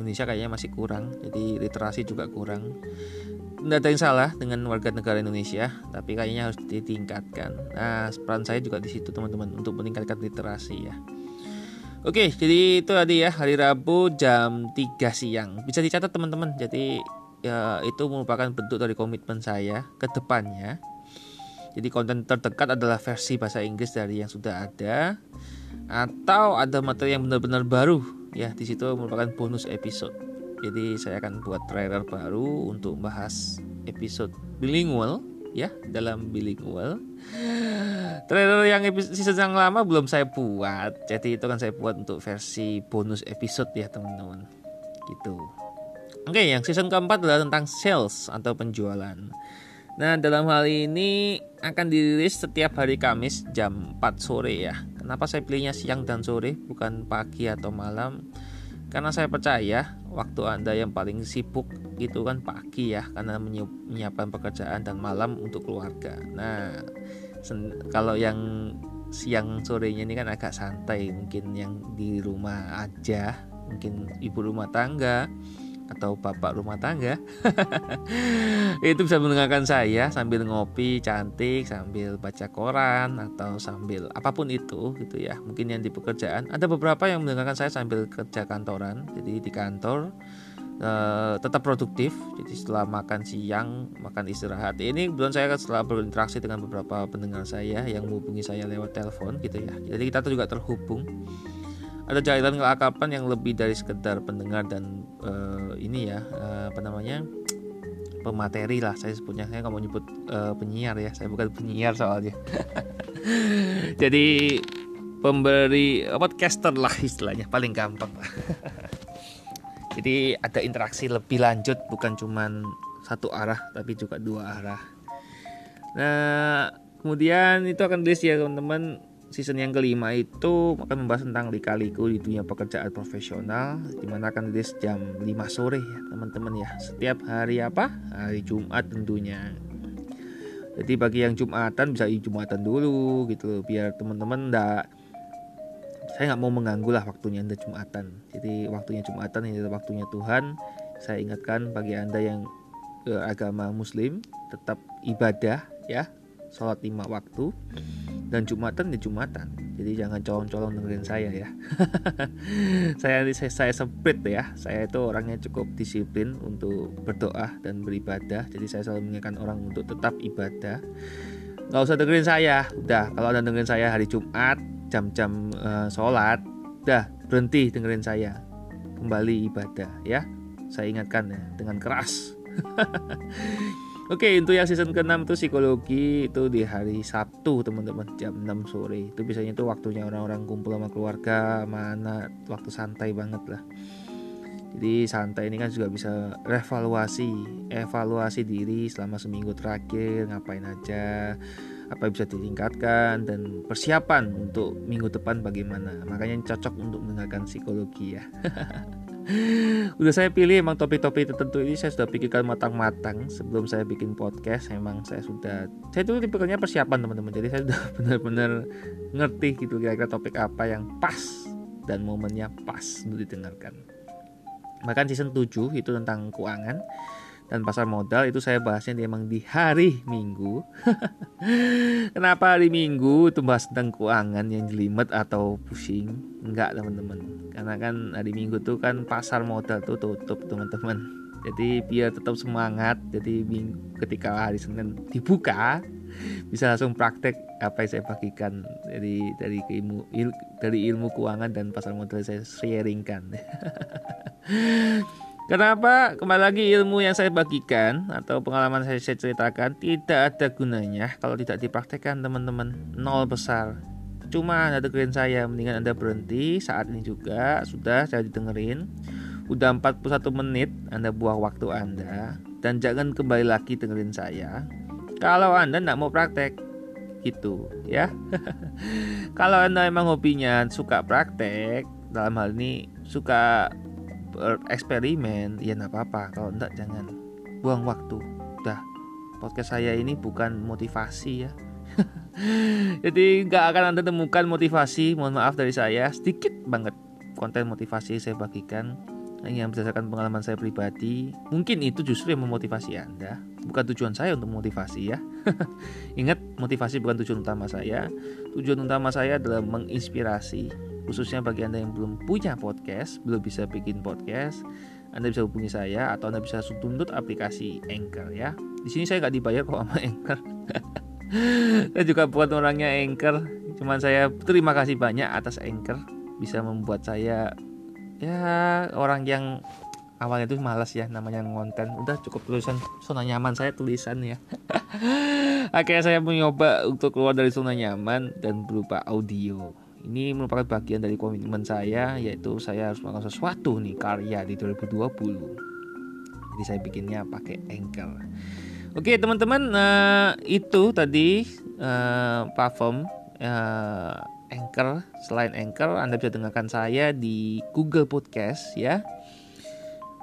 Indonesia kayaknya masih kurang jadi literasi juga kurang. Tidak ada yang salah dengan warga negara Indonesia tapi kayaknya harus ditingkatkan. Nah peran saya juga di situ teman-teman untuk meningkatkan literasi ya. Oke, jadi itu tadi ya hari Rabu jam 3 siang. Bisa dicatat teman-teman. Jadi ya itu merupakan bentuk dari komitmen saya ke depannya. Jadi konten terdekat adalah versi bahasa Inggris dari yang sudah ada atau ada materi yang benar-benar baru ya di situ merupakan bonus episode. Jadi saya akan buat trailer baru untuk bahas episode bilingual ya dalam bilingual. Trailer yang episode yang lama belum saya buat, jadi itu kan saya buat untuk versi bonus episode ya teman-teman. Gitu. Oke, okay, yang season keempat adalah tentang sales atau penjualan. Nah, dalam hal ini akan dirilis setiap hari Kamis jam 4 sore ya. Kenapa saya pilihnya siang dan sore bukan pagi atau malam? Karena saya percaya waktu Anda yang paling sibuk itu kan pagi ya karena menyiapkan pekerjaan dan malam untuk keluarga. Nah, kalau yang siang sorenya ini kan agak santai, mungkin yang di rumah aja, mungkin ibu rumah tangga atau bapak rumah tangga. Itu bisa mendengarkan saya sambil ngopi cantik sambil baca koran atau sambil apa pun itu gitu ya. Mungkin yang di pekerjaan. Ada beberapa yang mendengarkan saya sambil kerja kantoran jadi di kantor Uh, tetap produktif. Jadi setelah makan siang makan istirahat. Ini kebetulan saya setelah berinteraksi dengan beberapa pendengar saya yang menghubungi saya lewat telepon gitu ya. Jadi kita tuh juga terhubung ada jalan keakapan yang lebih dari sekedar pendengar dan uh, ini ya uh, apa namanya pemateri lah saya sebutnya. Saya nggak mau nyebut uh, penyiar ya saya bukan penyiar soalnya. Jadi pemberi podcaster lah istilahnya paling gampang. Jadi ada interaksi lebih lanjut bukan cuman satu arah tapi juga dua arah. Nah kemudian itu akan list ya teman-teman season yang kelima itu akan membahas tentang lika-liku di dunia pekerjaan profesional di mana akan rilis jam 5 sore ya teman-teman ya. Setiap hari apa? Hari Jumat tentunya. Jadi bagi yang Jumatan bisa di Jumatan dulu gitu biar teman-teman enggak saya nggak mau mengganggu lah waktunya anda Jumatan. Jadi waktunya Jumatan ini adalah waktunya Tuhan. Saya ingatkan bagi Anda yang agama muslim tetap ibadah ya sholat lima waktu dan jumatan ya jumatan. Jadi jangan colong-colong dengerin saya ya. Saya saya, saya sempit ya. Saya itu orangnya cukup disiplin untuk berdoa dan beribadah. Jadi saya selalu mengingatkan orang untuk tetap ibadah. Nggak usah dengerin saya. Udah kalau anda dengerin saya hari Jumat jam-jam uh, sholat udah berhenti dengerin saya. Kembali ibadah ya. Saya ingatkan ya dengan keras Oke, untuk yang season ke-6 itu psikologi itu di hari Sabtu, teman-teman, jam 6 sore. Itu biasanya itu waktunya orang-orang kumpul sama keluarga, mana waktu santai banget lah. Jadi santai ini kan juga bisa revaluasi, evaluasi diri selama seminggu terakhir, ngapain aja, apa yang bisa ditingkatkan dan persiapan untuk minggu depan bagaimana. Makanya cocok untuk mendengarkan psikologi ya. udah saya pilih emang topik-topik tertentu ini saya sudah pikirkan matang-matang sebelum saya bikin podcast. Emang saya sudah saya itu tipikalnya persiapan teman-teman. Jadi saya sudah benar-benar ngerti gitu kira-kira topik apa yang pas dan momennya pas untuk didengarkan. Bahkan season 7 itu tentang keuangan dan pasar modal itu saya bahasnya memang di hari Minggu. Kenapa hari Minggu itu bahas tentang keuangan yang jelimet atau pusing? Enggak teman-teman. Karena kan hari Minggu tuh kan pasar modal tuh tutup teman-teman. Jadi biar tetap semangat. Jadi minggu, ketika hari Senin dibuka bisa langsung praktek apa yang saya bagikan dari dari ilmu il, dari ilmu keuangan dan pasar modal saya sharingkan. Kenapa? Kembali lagi ilmu yang saya bagikan atau pengalaman saya, saya ceritakan tidak ada gunanya kalau tidak dipraktekkan teman-teman. Nol besar. Cuma Anda dengerin saya, mendingan Anda berhenti saat ini juga sudah saya dengerin. Udah 41 menit Anda buang waktu Anda dan jangan kembali lagi dengerin saya. Kalau Anda tidak mau praktek gitu ya. kalau Anda emang hobinya suka praktek dalam hal ini suka eksperimen ya nggak apa-apa. Kalau enggak jangan buang waktu. Udah podcast saya ini bukan motivasi ya. Jadi nggak akan anda temukan motivasi mohon maaf dari saya sedikit banget konten motivasi saya bagikan yang berdasarkan pengalaman saya pribadi. Mungkin itu justru yang memotivasi anda. Bukan tujuan saya untuk motivasi ya. Ingat motivasi bukan tujuan utama saya. Tujuan utama saya adalah menginspirasi khususnya bagi Anda yang belum punya podcast, belum bisa bikin podcast, Anda bisa hubungi saya atau Anda bisa tuntut aplikasi Anchor ya. Di sini saya nggak dibayar kok sama Anchor. saya juga bukan orangnya Anchor, cuman saya terima kasih banyak atas Anchor bisa membuat saya ya orang yang awalnya itu malas ya namanya ngonten udah cukup tulisan zona nyaman saya tulisan ya akhirnya saya mencoba untuk keluar dari zona nyaman dan berupa audio ini merupakan bagian dari komitmen saya yaitu saya harus melakukan sesuatu nih karya di 2020 jadi saya bikinnya pakai Anchor oke teman-teman uh, itu tadi uh, platform uh, Anchor. Selain Anchor Anda bisa dengarkan saya di Google Podcast ya.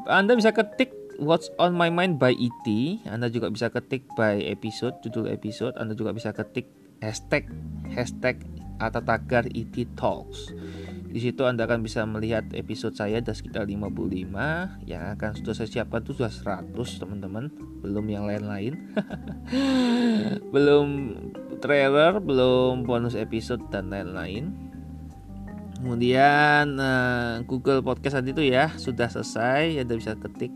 Anda bisa ketik What's on my mind by ET Anda juga bisa ketik by episode judul episode. Anda juga bisa ketik hashtag hashtag atau tagar IT e Talks. Di situ Anda akan bisa melihat episode saya ada sekitar 55 yang akan sudah saya siapkan itu sudah 100 teman-teman, belum yang lain-lain. belum trailer, belum bonus episode dan lain-lain. Kemudian uh, Google Podcast tadi itu ya sudah selesai, Anda bisa ketik.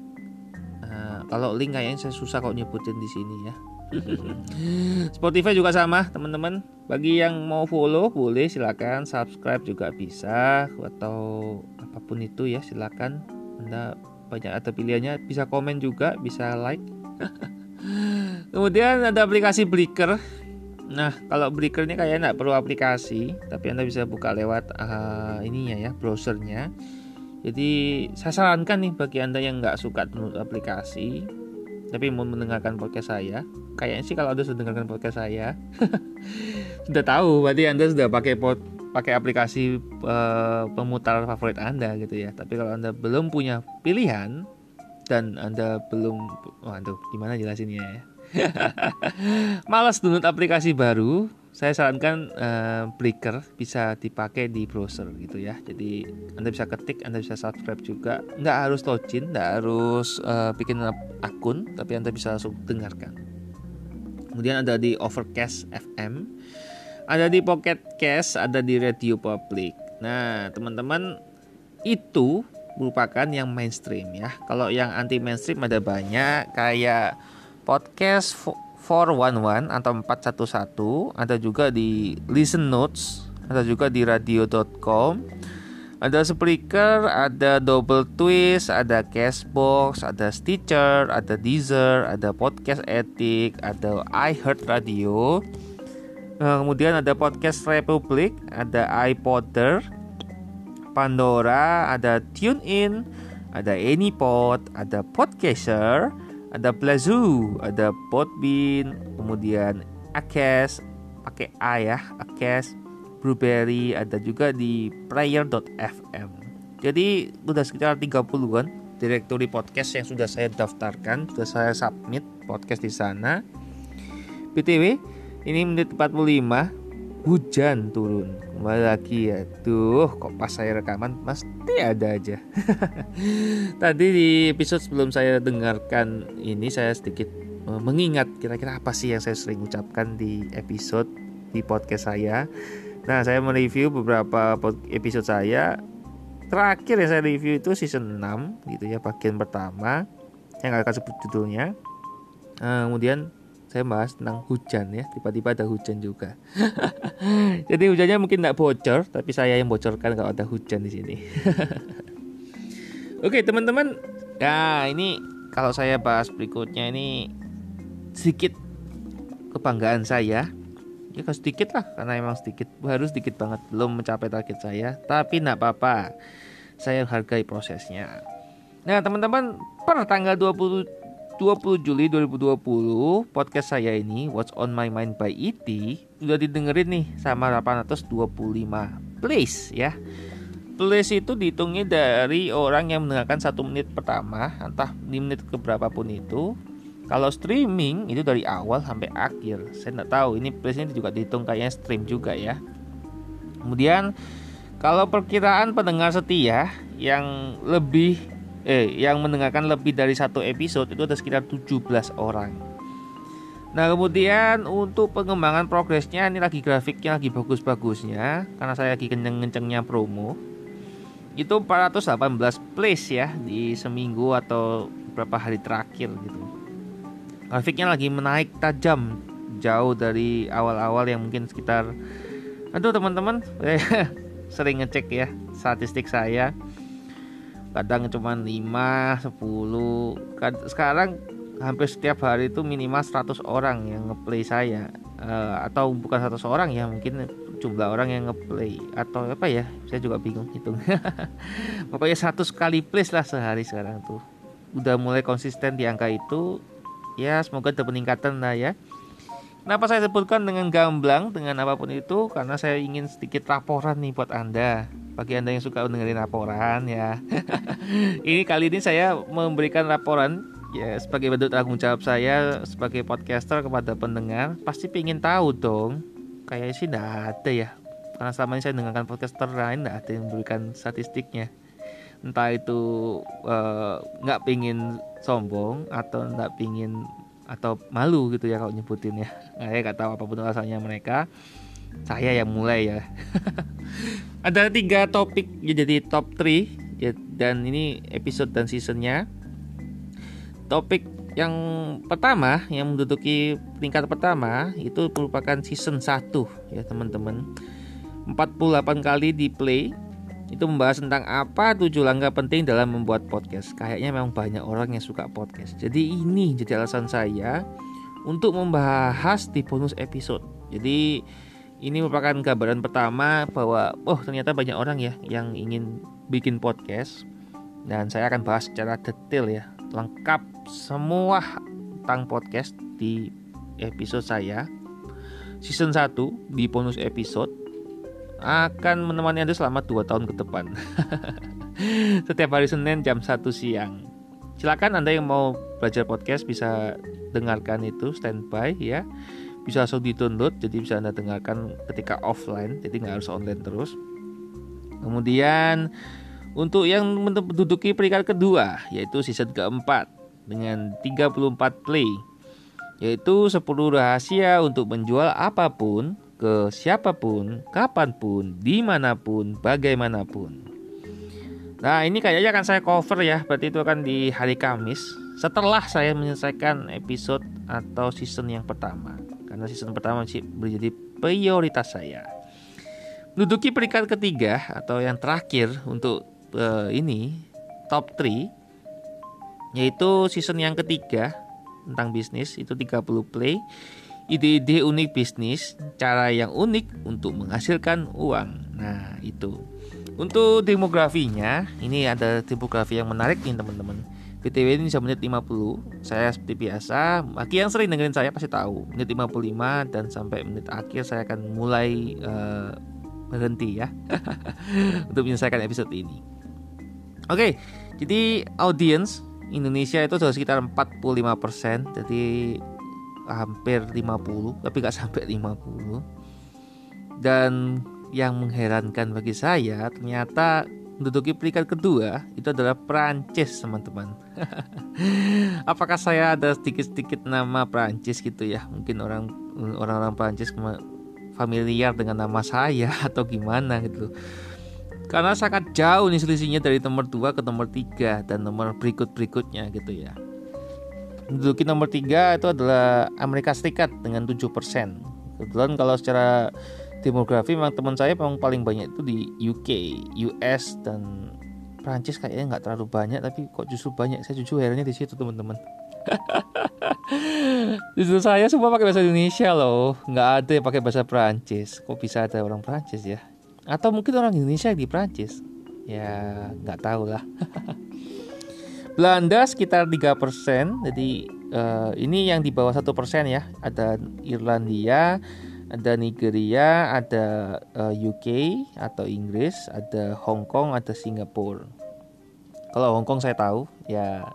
Uh, kalau link kayaknya saya susah kok nyebutin di sini ya. Spotify juga sama teman-teman. Bagi yang mau follow boleh. Silakan subscribe juga bisa atau apa pun itu ya silakan. Anda banyak ada pilihannya bisa komen juga bisa like. Kemudian ada aplikasi Breaker. Nah kalau Breaker ini kayaknya nggak perlu aplikasi tapi anda bisa buka lewat uh, ininya ya browsernya. Jadi saya sarankan nih bagi anda yang nggak suka download aplikasi tapi mau mendengarkan podcast saya kayaknya sih kalau anda sudah mendengarkan podcast saya sudah tahu berarti anda sudah pakai pot pakai aplikasi uh, pemutar favorit anda gitu ya. Tapi kalau anda belum punya pilihan dan anda belum waduh gimana jelasinnya ya? Malas download aplikasi baru saya sarankan uh, bisa dipakai di browser gitu ya. Jadi Anda bisa ketik, Anda bisa subscribe juga. Nggak harus login, nggak harus uh, bikin akun, tapi Anda bisa langsung dengarkan. Kemudian ada di Overcast FM, ada di Pocket Cast, ada di Radio Public. Nah, teman-teman itu merupakan yang mainstream ya. Kalau yang anti mainstream ada banyak kayak podcast 411 atau 411, ada juga di Listen Notes, ada juga di radio.com. Ada Spreaker, ada Double Twist, ada Cashbox, ada Stitcher, ada Deezer, ada Podcast Etik, ada iHeart Radio. Nah, kemudian ada Podcast Republic, ada iPodder, Pandora, ada TuneIn, ada AnyPod, ada Podcaster, ada Blazoo, ada Podbean, kemudian Akes pakai A ya, Akes, Blueberry, ada juga di player.fm. Jadi udah sekitar 30-an direktori podcast yang sudah saya daftarkan, sudah saya submit podcast di sana. BTW, ini menit 45 hujan turun kembali lagi ya. Tuh kok pas saya rekaman pasti ada aja. Tadi di episode sebelum saya dengarkan ini saya sedikit eh, mengingat kira-kira apa sih yang saya sering ucapkan di episode di podcast saya. Nah saya mereview beberapa episode saya. Terakhir yang saya review itu season 6 gitu ya bagian pertama. Yang akan sebut judulnya. Nah, kemudian saya bahas tentang hujan ya tiba-tiba ada hujan juga. Jadi hujannya mungkin tidak bocor tapi saya yang bocorkan kalau ada hujan di sini. Oke teman-teman. Nah ini kalau saya bahas berikutnya ini sedikit kebanggaan saya. Ya kan sedikit lah karena emang sedikit harus sedikit banget. Belum mencapai target saya tapi tidak apa-apa. Saya hargai prosesnya. Nah teman-teman per tanggal 20 20 Juli 2020 podcast saya ini What's on my mind by ET sudah didengerin nih sama 825 plays ya. Plays itu dihitungnya dari orang yang mendengarkan satu menit pertama entah di menit keberapa pun itu. Kalau streaming itu dari awal sampai akhir. Saya nggak tahu ini playsnya juga dihitung kayaknya stream juga ya. Kemudian kalau perkiraan pendengar setia yang lebih eh yang mendengarkan lebih dari satu episode itu ada sekitar 17 orang. Nah kemudian untuk pengembangan progresnya ini lagi grafiknya lagi bagus-bagusnya karena saya lagi kenceng-kencengnya promo itu 418 place ya di seminggu atau beberapa hari terakhir gitu. Grafiknya lagi menaik tajam jauh dari awal-awal yang mungkin sekitar aduh teman-teman sering ngecek ya statistik saya kadang cuma 5 10 sekarang hampir setiap hari itu minimal 100 orang yang ngeplay saya. Uh, atau bukan 100 orang ya mungkin jumlah orang yang ngeplay. Atau apa ya saya juga bingung hitung. Pokoknya 100 kali play lah sehari sekarang tuh. Udah mulai konsisten di angka itu. Ya semoga ada peningkatan lah ya. Kenapa saya sebutkan dengan gamblang dengan apa pun itu? Karena saya ingin sedikit laporan nih buat Anda bagi Anda yang suka dengerin laporan ya. ini kali ini saya memberikan laporan ya sebagai bentuk tanggung jawab saya sebagai podcaster kepada pendengar. Pasti ingin tahu dong. Kayak sih tidak ada ya. Karena selama ini saya dengarkan podcaster lain tidak ada yang memberikan statistiknya. Entah itu eh, nggak uh, pingin sombong atau nggak pingin atau malu gitu ya kalau nyebutin ya. Saya nggak tahu apa pun alasannya mereka saya yang mulai ya ada tiga topik jadi top 3 ya, dan ini episode dan seasonnya topik yang pertama yang menduduki peringkat pertama itu merupakan season 1 ya teman-teman 48 kali di play itu membahas tentang apa tujuh langkah penting dalam membuat podcast. Kayaknya memang banyak orang yang suka podcast. Jadi ini jadi alasan saya untuk membahas di bonus episode. Jadi ini merupakan gambaran pertama bahwa oh ternyata banyak orang ya yang ingin bikin podcast. Dan saya akan bahas secara detail ya lengkap semua tentang podcast di episode saya. Season 1 di bonus episode akan menemani Anda selama 2 tahun ke depan. Setiap hari Senin jam 1 siang. Silakan Anda yang mau belajar podcast bisa dengarkan itu standby ya bisa langsung di download jadi bisa anda dengarkan ketika offline jadi nggak harus online terus kemudian untuk yang menduduki peringkat kedua yaitu season keempat dengan 34 play yaitu 10 rahasia untuk menjual apa pun ke siapa pun, kapan pun, di mana pun, bagaimanapun. Nah ini kayaknya akan saya cover ya Berarti itu akan di hari Kamis Setelah saya menyelesaikan episode atau season yang pertama Karena season pertama masih menjadi prioritas saya Menduduki peringkat ketiga atau yang terakhir untuk uh, ini Top 3 Yaitu season yang ketiga tentang bisnis itu 30 play Ide-ide unik bisnis, cara yang unik untuk menghasilkan uang. Nah, itu. Untuk demografinya, ini ada demografi yang menarik nih teman-teman. BTW ini bisa menit 50 Saya seperti biasa Bagi yang sering dengerin saya pasti tahu Menit 55 dan sampai menit akhir Saya akan mulai uh, berhenti ya Untuk menyelesaikan episode ini. Oke Jadi audience Indonesia itu sudah sekitar 45% Jadi hampir 50 Tapi gak sampai 50 Dan yang mengherankan bagi saya ternyata menduduki peringkat kedua itu adalah Prancis teman-teman. Apakah saya ada sedikit-sedikit nama Prancis gitu ya? Mungkin orang orang-orang Prancis familiar dengan nama saya atau gimana gitu. Karena sangat jauh nih selisihnya dari nomor 2 ke nomor 3 dan nomor berikut-berikutnya gitu ya. Menduduki nomor 3 itu adalah Amerika Serikat dengan 7% kebetulan kalau secara demografi memang teman saya memang paling banyak itu di UK, US dan Prancis kayaknya nggak terlalu banyak tapi kok justru banyak. Saya jujur herannya di situ teman-teman. Justru saya semua pakai bahasa Indonesia loh. Nggak ada yang pakai bahasa Prancis kok bisa ada orang Prancis ya? Atau mungkin orang Indonesia di Prancis ya nggak tahu lah. Belanda sekitar 3% jadi uh, ini yang di bawah satu persen ya. Ada Irlandia ada Nigeria, ada uh, eh, UK atau Inggris, ada Hong Kong, ada Singapura. Kalau Hong Kong saya tahu, ya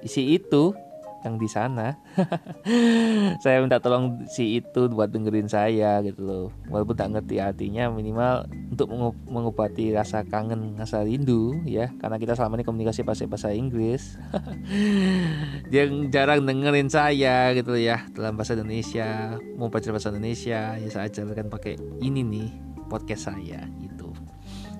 isi itu yang di sana. saya minta tolong si itu buat dengerin saya gitu loh. Walaupun tak ngerti artinya minimal untuk mengobati rasa kangen, rasa rindu ya. Karena kita selama ini komunikasi pakai bahasa Inggris. yang jarang dengerin saya gitu ya dalam bahasa Indonesia, mau belajar bahasa Indonesia ya saya ajarkan pakai ini nih podcast saya gitu.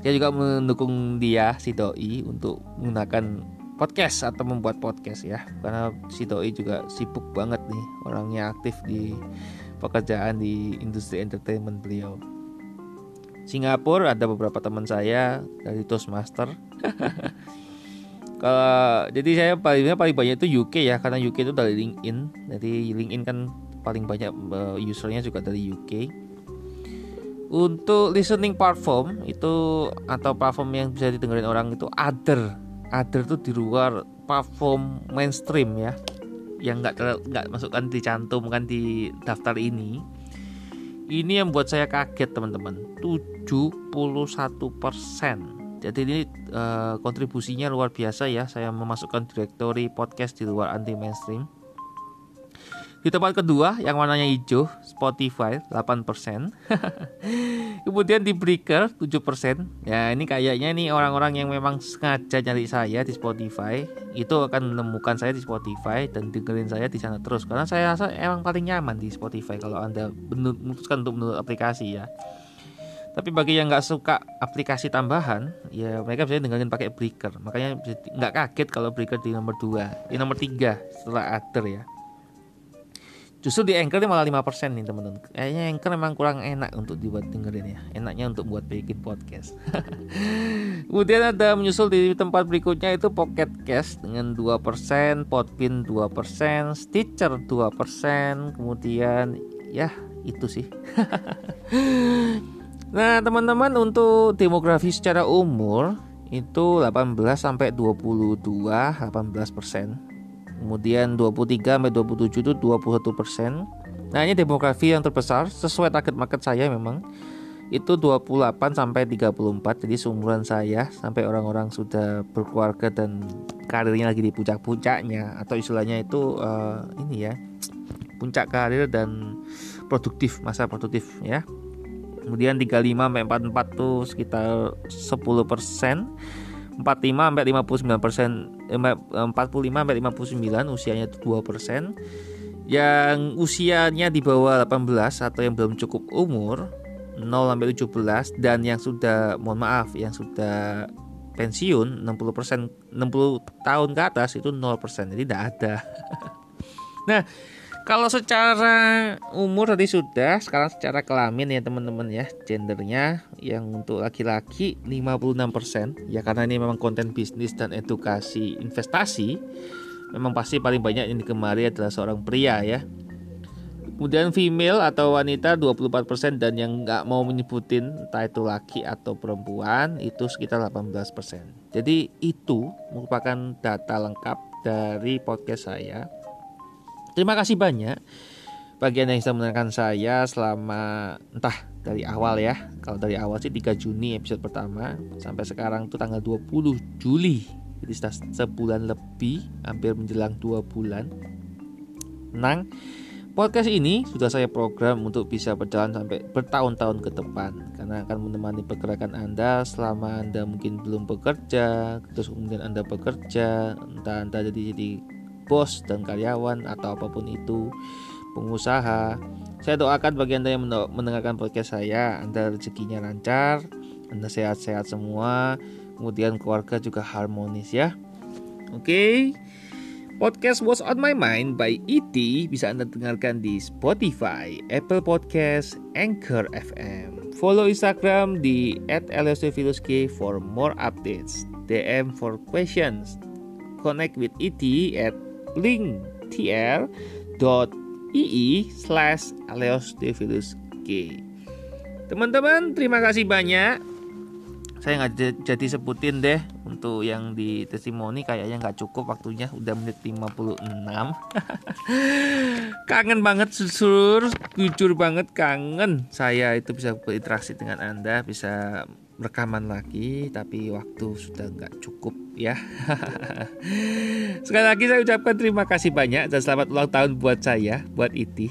Saya juga mendukung dia si doi untuk menggunakan podcast atau membuat podcast ya karena si Doi juga sibuk banget nih orangnya aktif di pekerjaan di industri entertainment beliau Singapura ada beberapa teman saya dari Toastmaster. Kalau jadi saya paling paling banyak itu UK ya karena UK itu dari LinkedIn. Jadi LinkedIn kan paling banyak uh, usernya juga dari UK untuk listening platform itu atau platform yang bisa didengarin orang itu other. Ada tuh di luar platform mainstream ya yang nggak nggak masukkan dicantumkan di daftar ini ini yang buat saya kaget teman-teman. 71% jadi ini uh, kontribusinya luar biasa ya. Saya memasukkan direktori podcast di luar anti mainstream di tempat kedua yang warnanya hijau Spotify 8% Kemudian di Breaker 7% Ya ini kayaknya nih orang-orang yang memang sengaja nyari saya di Spotify. Itu akan menemukan saya di Spotify Dan dengerin saya di sana terus. Karena saya rasa emang paling nyaman di Spotify Kalau anda memutuskan untuk menurut aplikasi ya. Tapi bagi yang nggak suka aplikasi tambahan, ya mereka bisa dengerin pakai Breaker. Makanya nggak kaget kalau Breaker di nomor 2, di nomor 3 setelah Other ya. Justru di Anchor malah 5% nih teman-teman. Kayaknya Anchor memang kurang enak untuk dibuat dengerin ya. Enaknya untuk buat bikin podcast. Kemudian ada menyusul di tempat berikutnya itu Pocket Cast dengan 2%, Podbean 2%, Stitcher 2%, kemudian ya itu sih. nah, teman-teman untuk demografi secara umur itu 18 sampai 22 18% Kemudian 23 sampai 27 itu 21 persen. Nah ini demografi yang terbesar. Sesuai target market saya memang itu 28 sampai 34 jadi seumuran saya sampai orang-orang sudah berkeluarga dan karirnya lagi di puncak-puncaknya. Atau istilahnya itu uh, ini ya puncak karir dan produktif masa produktif ya. Kemudian 35 sampai 44 tuh sekitar 10 persen 45 sampai 59 persen 45 sampai 59 usianya 2 persen. Yang usianya di bawah 18 atau yang belum cukup umur 0 sampai 17 dan yang sudah mohon maaf yang sudah pensiun 60 persen 60 tahun ke atas itu 0 persen. Jadi tidak ada. Nah kalau secara umur tadi sudah, sekarang secara kelamin ya teman-teman ya, gendernya yang untuk laki-laki 56% ya karena ini memang konten bisnis dan edukasi investasi. Memang pasti paling banyak yang digemari adalah seorang pria ya. Kemudian female atau wanita 24% dan yang nggak mau menyebutin entah itu laki atau perempuan itu sekitar 18%. Jadi itu merupakan data lengkap dari podcast saya Terima kasih banyak bagi Anda yang sudah mendengarkan saya selama entah dari awal ya. Kalau dari awal sih 3 Juni episode pertama sampai sekarang itu tanggal 20 Juli. Jadi sudah sebulan lebih, hampir menjelang 2 bulan. Nang, podcast ini sudah saya program untuk bisa berjalan sampai bertahun-tahun ke depan karena akan menemani pergerakan Anda selama Anda mungkin belum bekerja, terus kemudian Anda bekerja, entah Anda jadi jadi bos dan karyawan atau apa pun itu, pengusaha. Saya doakan bagi Anda yang mendengarkan podcast saya, Anda rezekinya lancar, Anda sehat-sehat semua, kemudian keluarga juga harmonis ya. Oke. Okay. Podcast Was On My Mind by E.T. bisa Anda dengarkan di Spotify, Apple Podcast, Anchor FM. Follow Instagram di @lsdfiluski for more updates. DM for questions. Connect with ET at link tr.ii slash G. Teman-teman, terima kasih banyak. Saya nggak jadi sebutin deh untuk yang di testimoni kayaknya nggak cukup waktunya udah menit 56 kangen banget susur jujur banget kangen saya itu bisa berinteraksi dengan anda bisa rekaman lagi tapi waktu sudah nggak cukup ya. Sekali lagi saya ucapkan terima kasih banyak dan selamat ulang tahun buat saya buat Iti.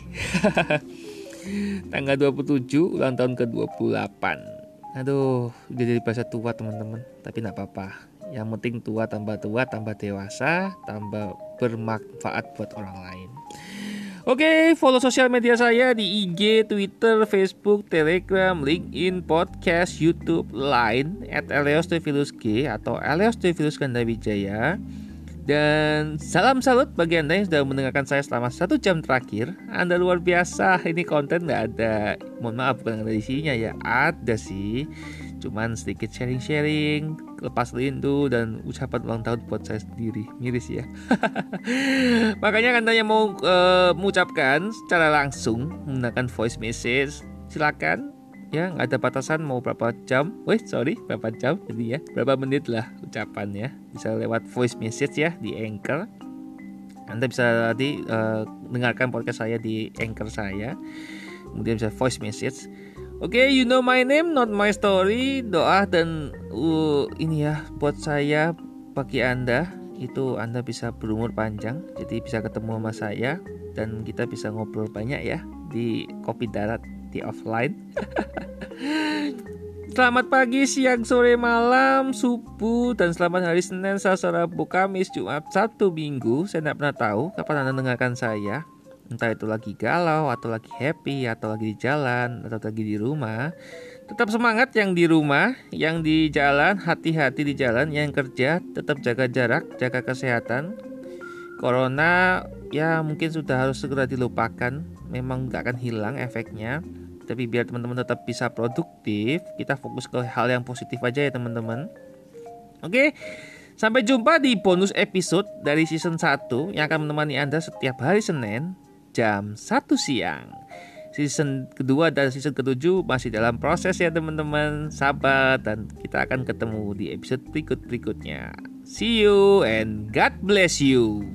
Tanggal 27 ulang tahun ke 28 aduh udah jadi bahasa tua teman-teman. Tapi nggak apa-apa. Yang penting tua tambah tua tambah dewasa tambah bermanfaat buat orang lain Oke, follow sosial media saya di IG, Twitter, Facebook, Telegram, LinkedIn, Podcast, YouTube, Line at Eleos G atau Eleos Tevilus Wijaya. Dan salam salut bagi Anda yang sudah mendengarkan saya selama satu jam terakhir. Anda luar biasa, ini konten nggak ada, mohon maaf bukan ada isinya ya, ada sih cuman sedikit sharing-sharing lepas rindu dan ucapan ulang tahun buat saya sendiri. Miris ya. Makanya kan yang mau uh, mengucapkan secara langsung menggunakan voice message. Silakan. Ya nggak ada batasan mau berapa jam. Wih sorry berapa jam? Jadi ya berapa menit lah ucapannya. Bisa lewat voice message ya di anchor. Anda bisa tadi uh, dengarkan podcast saya di anchor saya. Kemudian bisa voice message Oke, okay, you know my name, not my story. Doa dan uh, ini ya buat saya bagi Anda itu Anda bisa berumur panjang, jadi bisa ketemu sama saya dan kita bisa ngobrol banyak ya di kopi darat di offline. Selamat pagi, siang, sore, malam, subuh, dan selamat hari Senin, Selasa, Rabu, Kamis, Jumat, Sabtu, Minggu. Saya tidak pernah tahu kapan Anda dengarkan saya entah itu lagi galau atau lagi happy atau lagi di jalan atau lagi di rumah tetap semangat yang di rumah yang di jalan hati-hati di jalan yang kerja tetap jaga jarak jaga kesehatan. Corona ya mungkin sudah harus segera dilupakan. Memang nggak akan hilang efeknya. Tapi biar teman-teman tetap bisa produktif kita fokus ke hal yang positif aja ya teman-teman. Oke Sampai jumpa di bonus episode dari season 1 yang akan menemani Anda setiap hari Senin jam 1 siang. Season kedua dan season ketujuh masih dalam proses ya teman-teman. Sabar dan kita akan ketemu di episode berikut-berikutnya. See you and God bless you.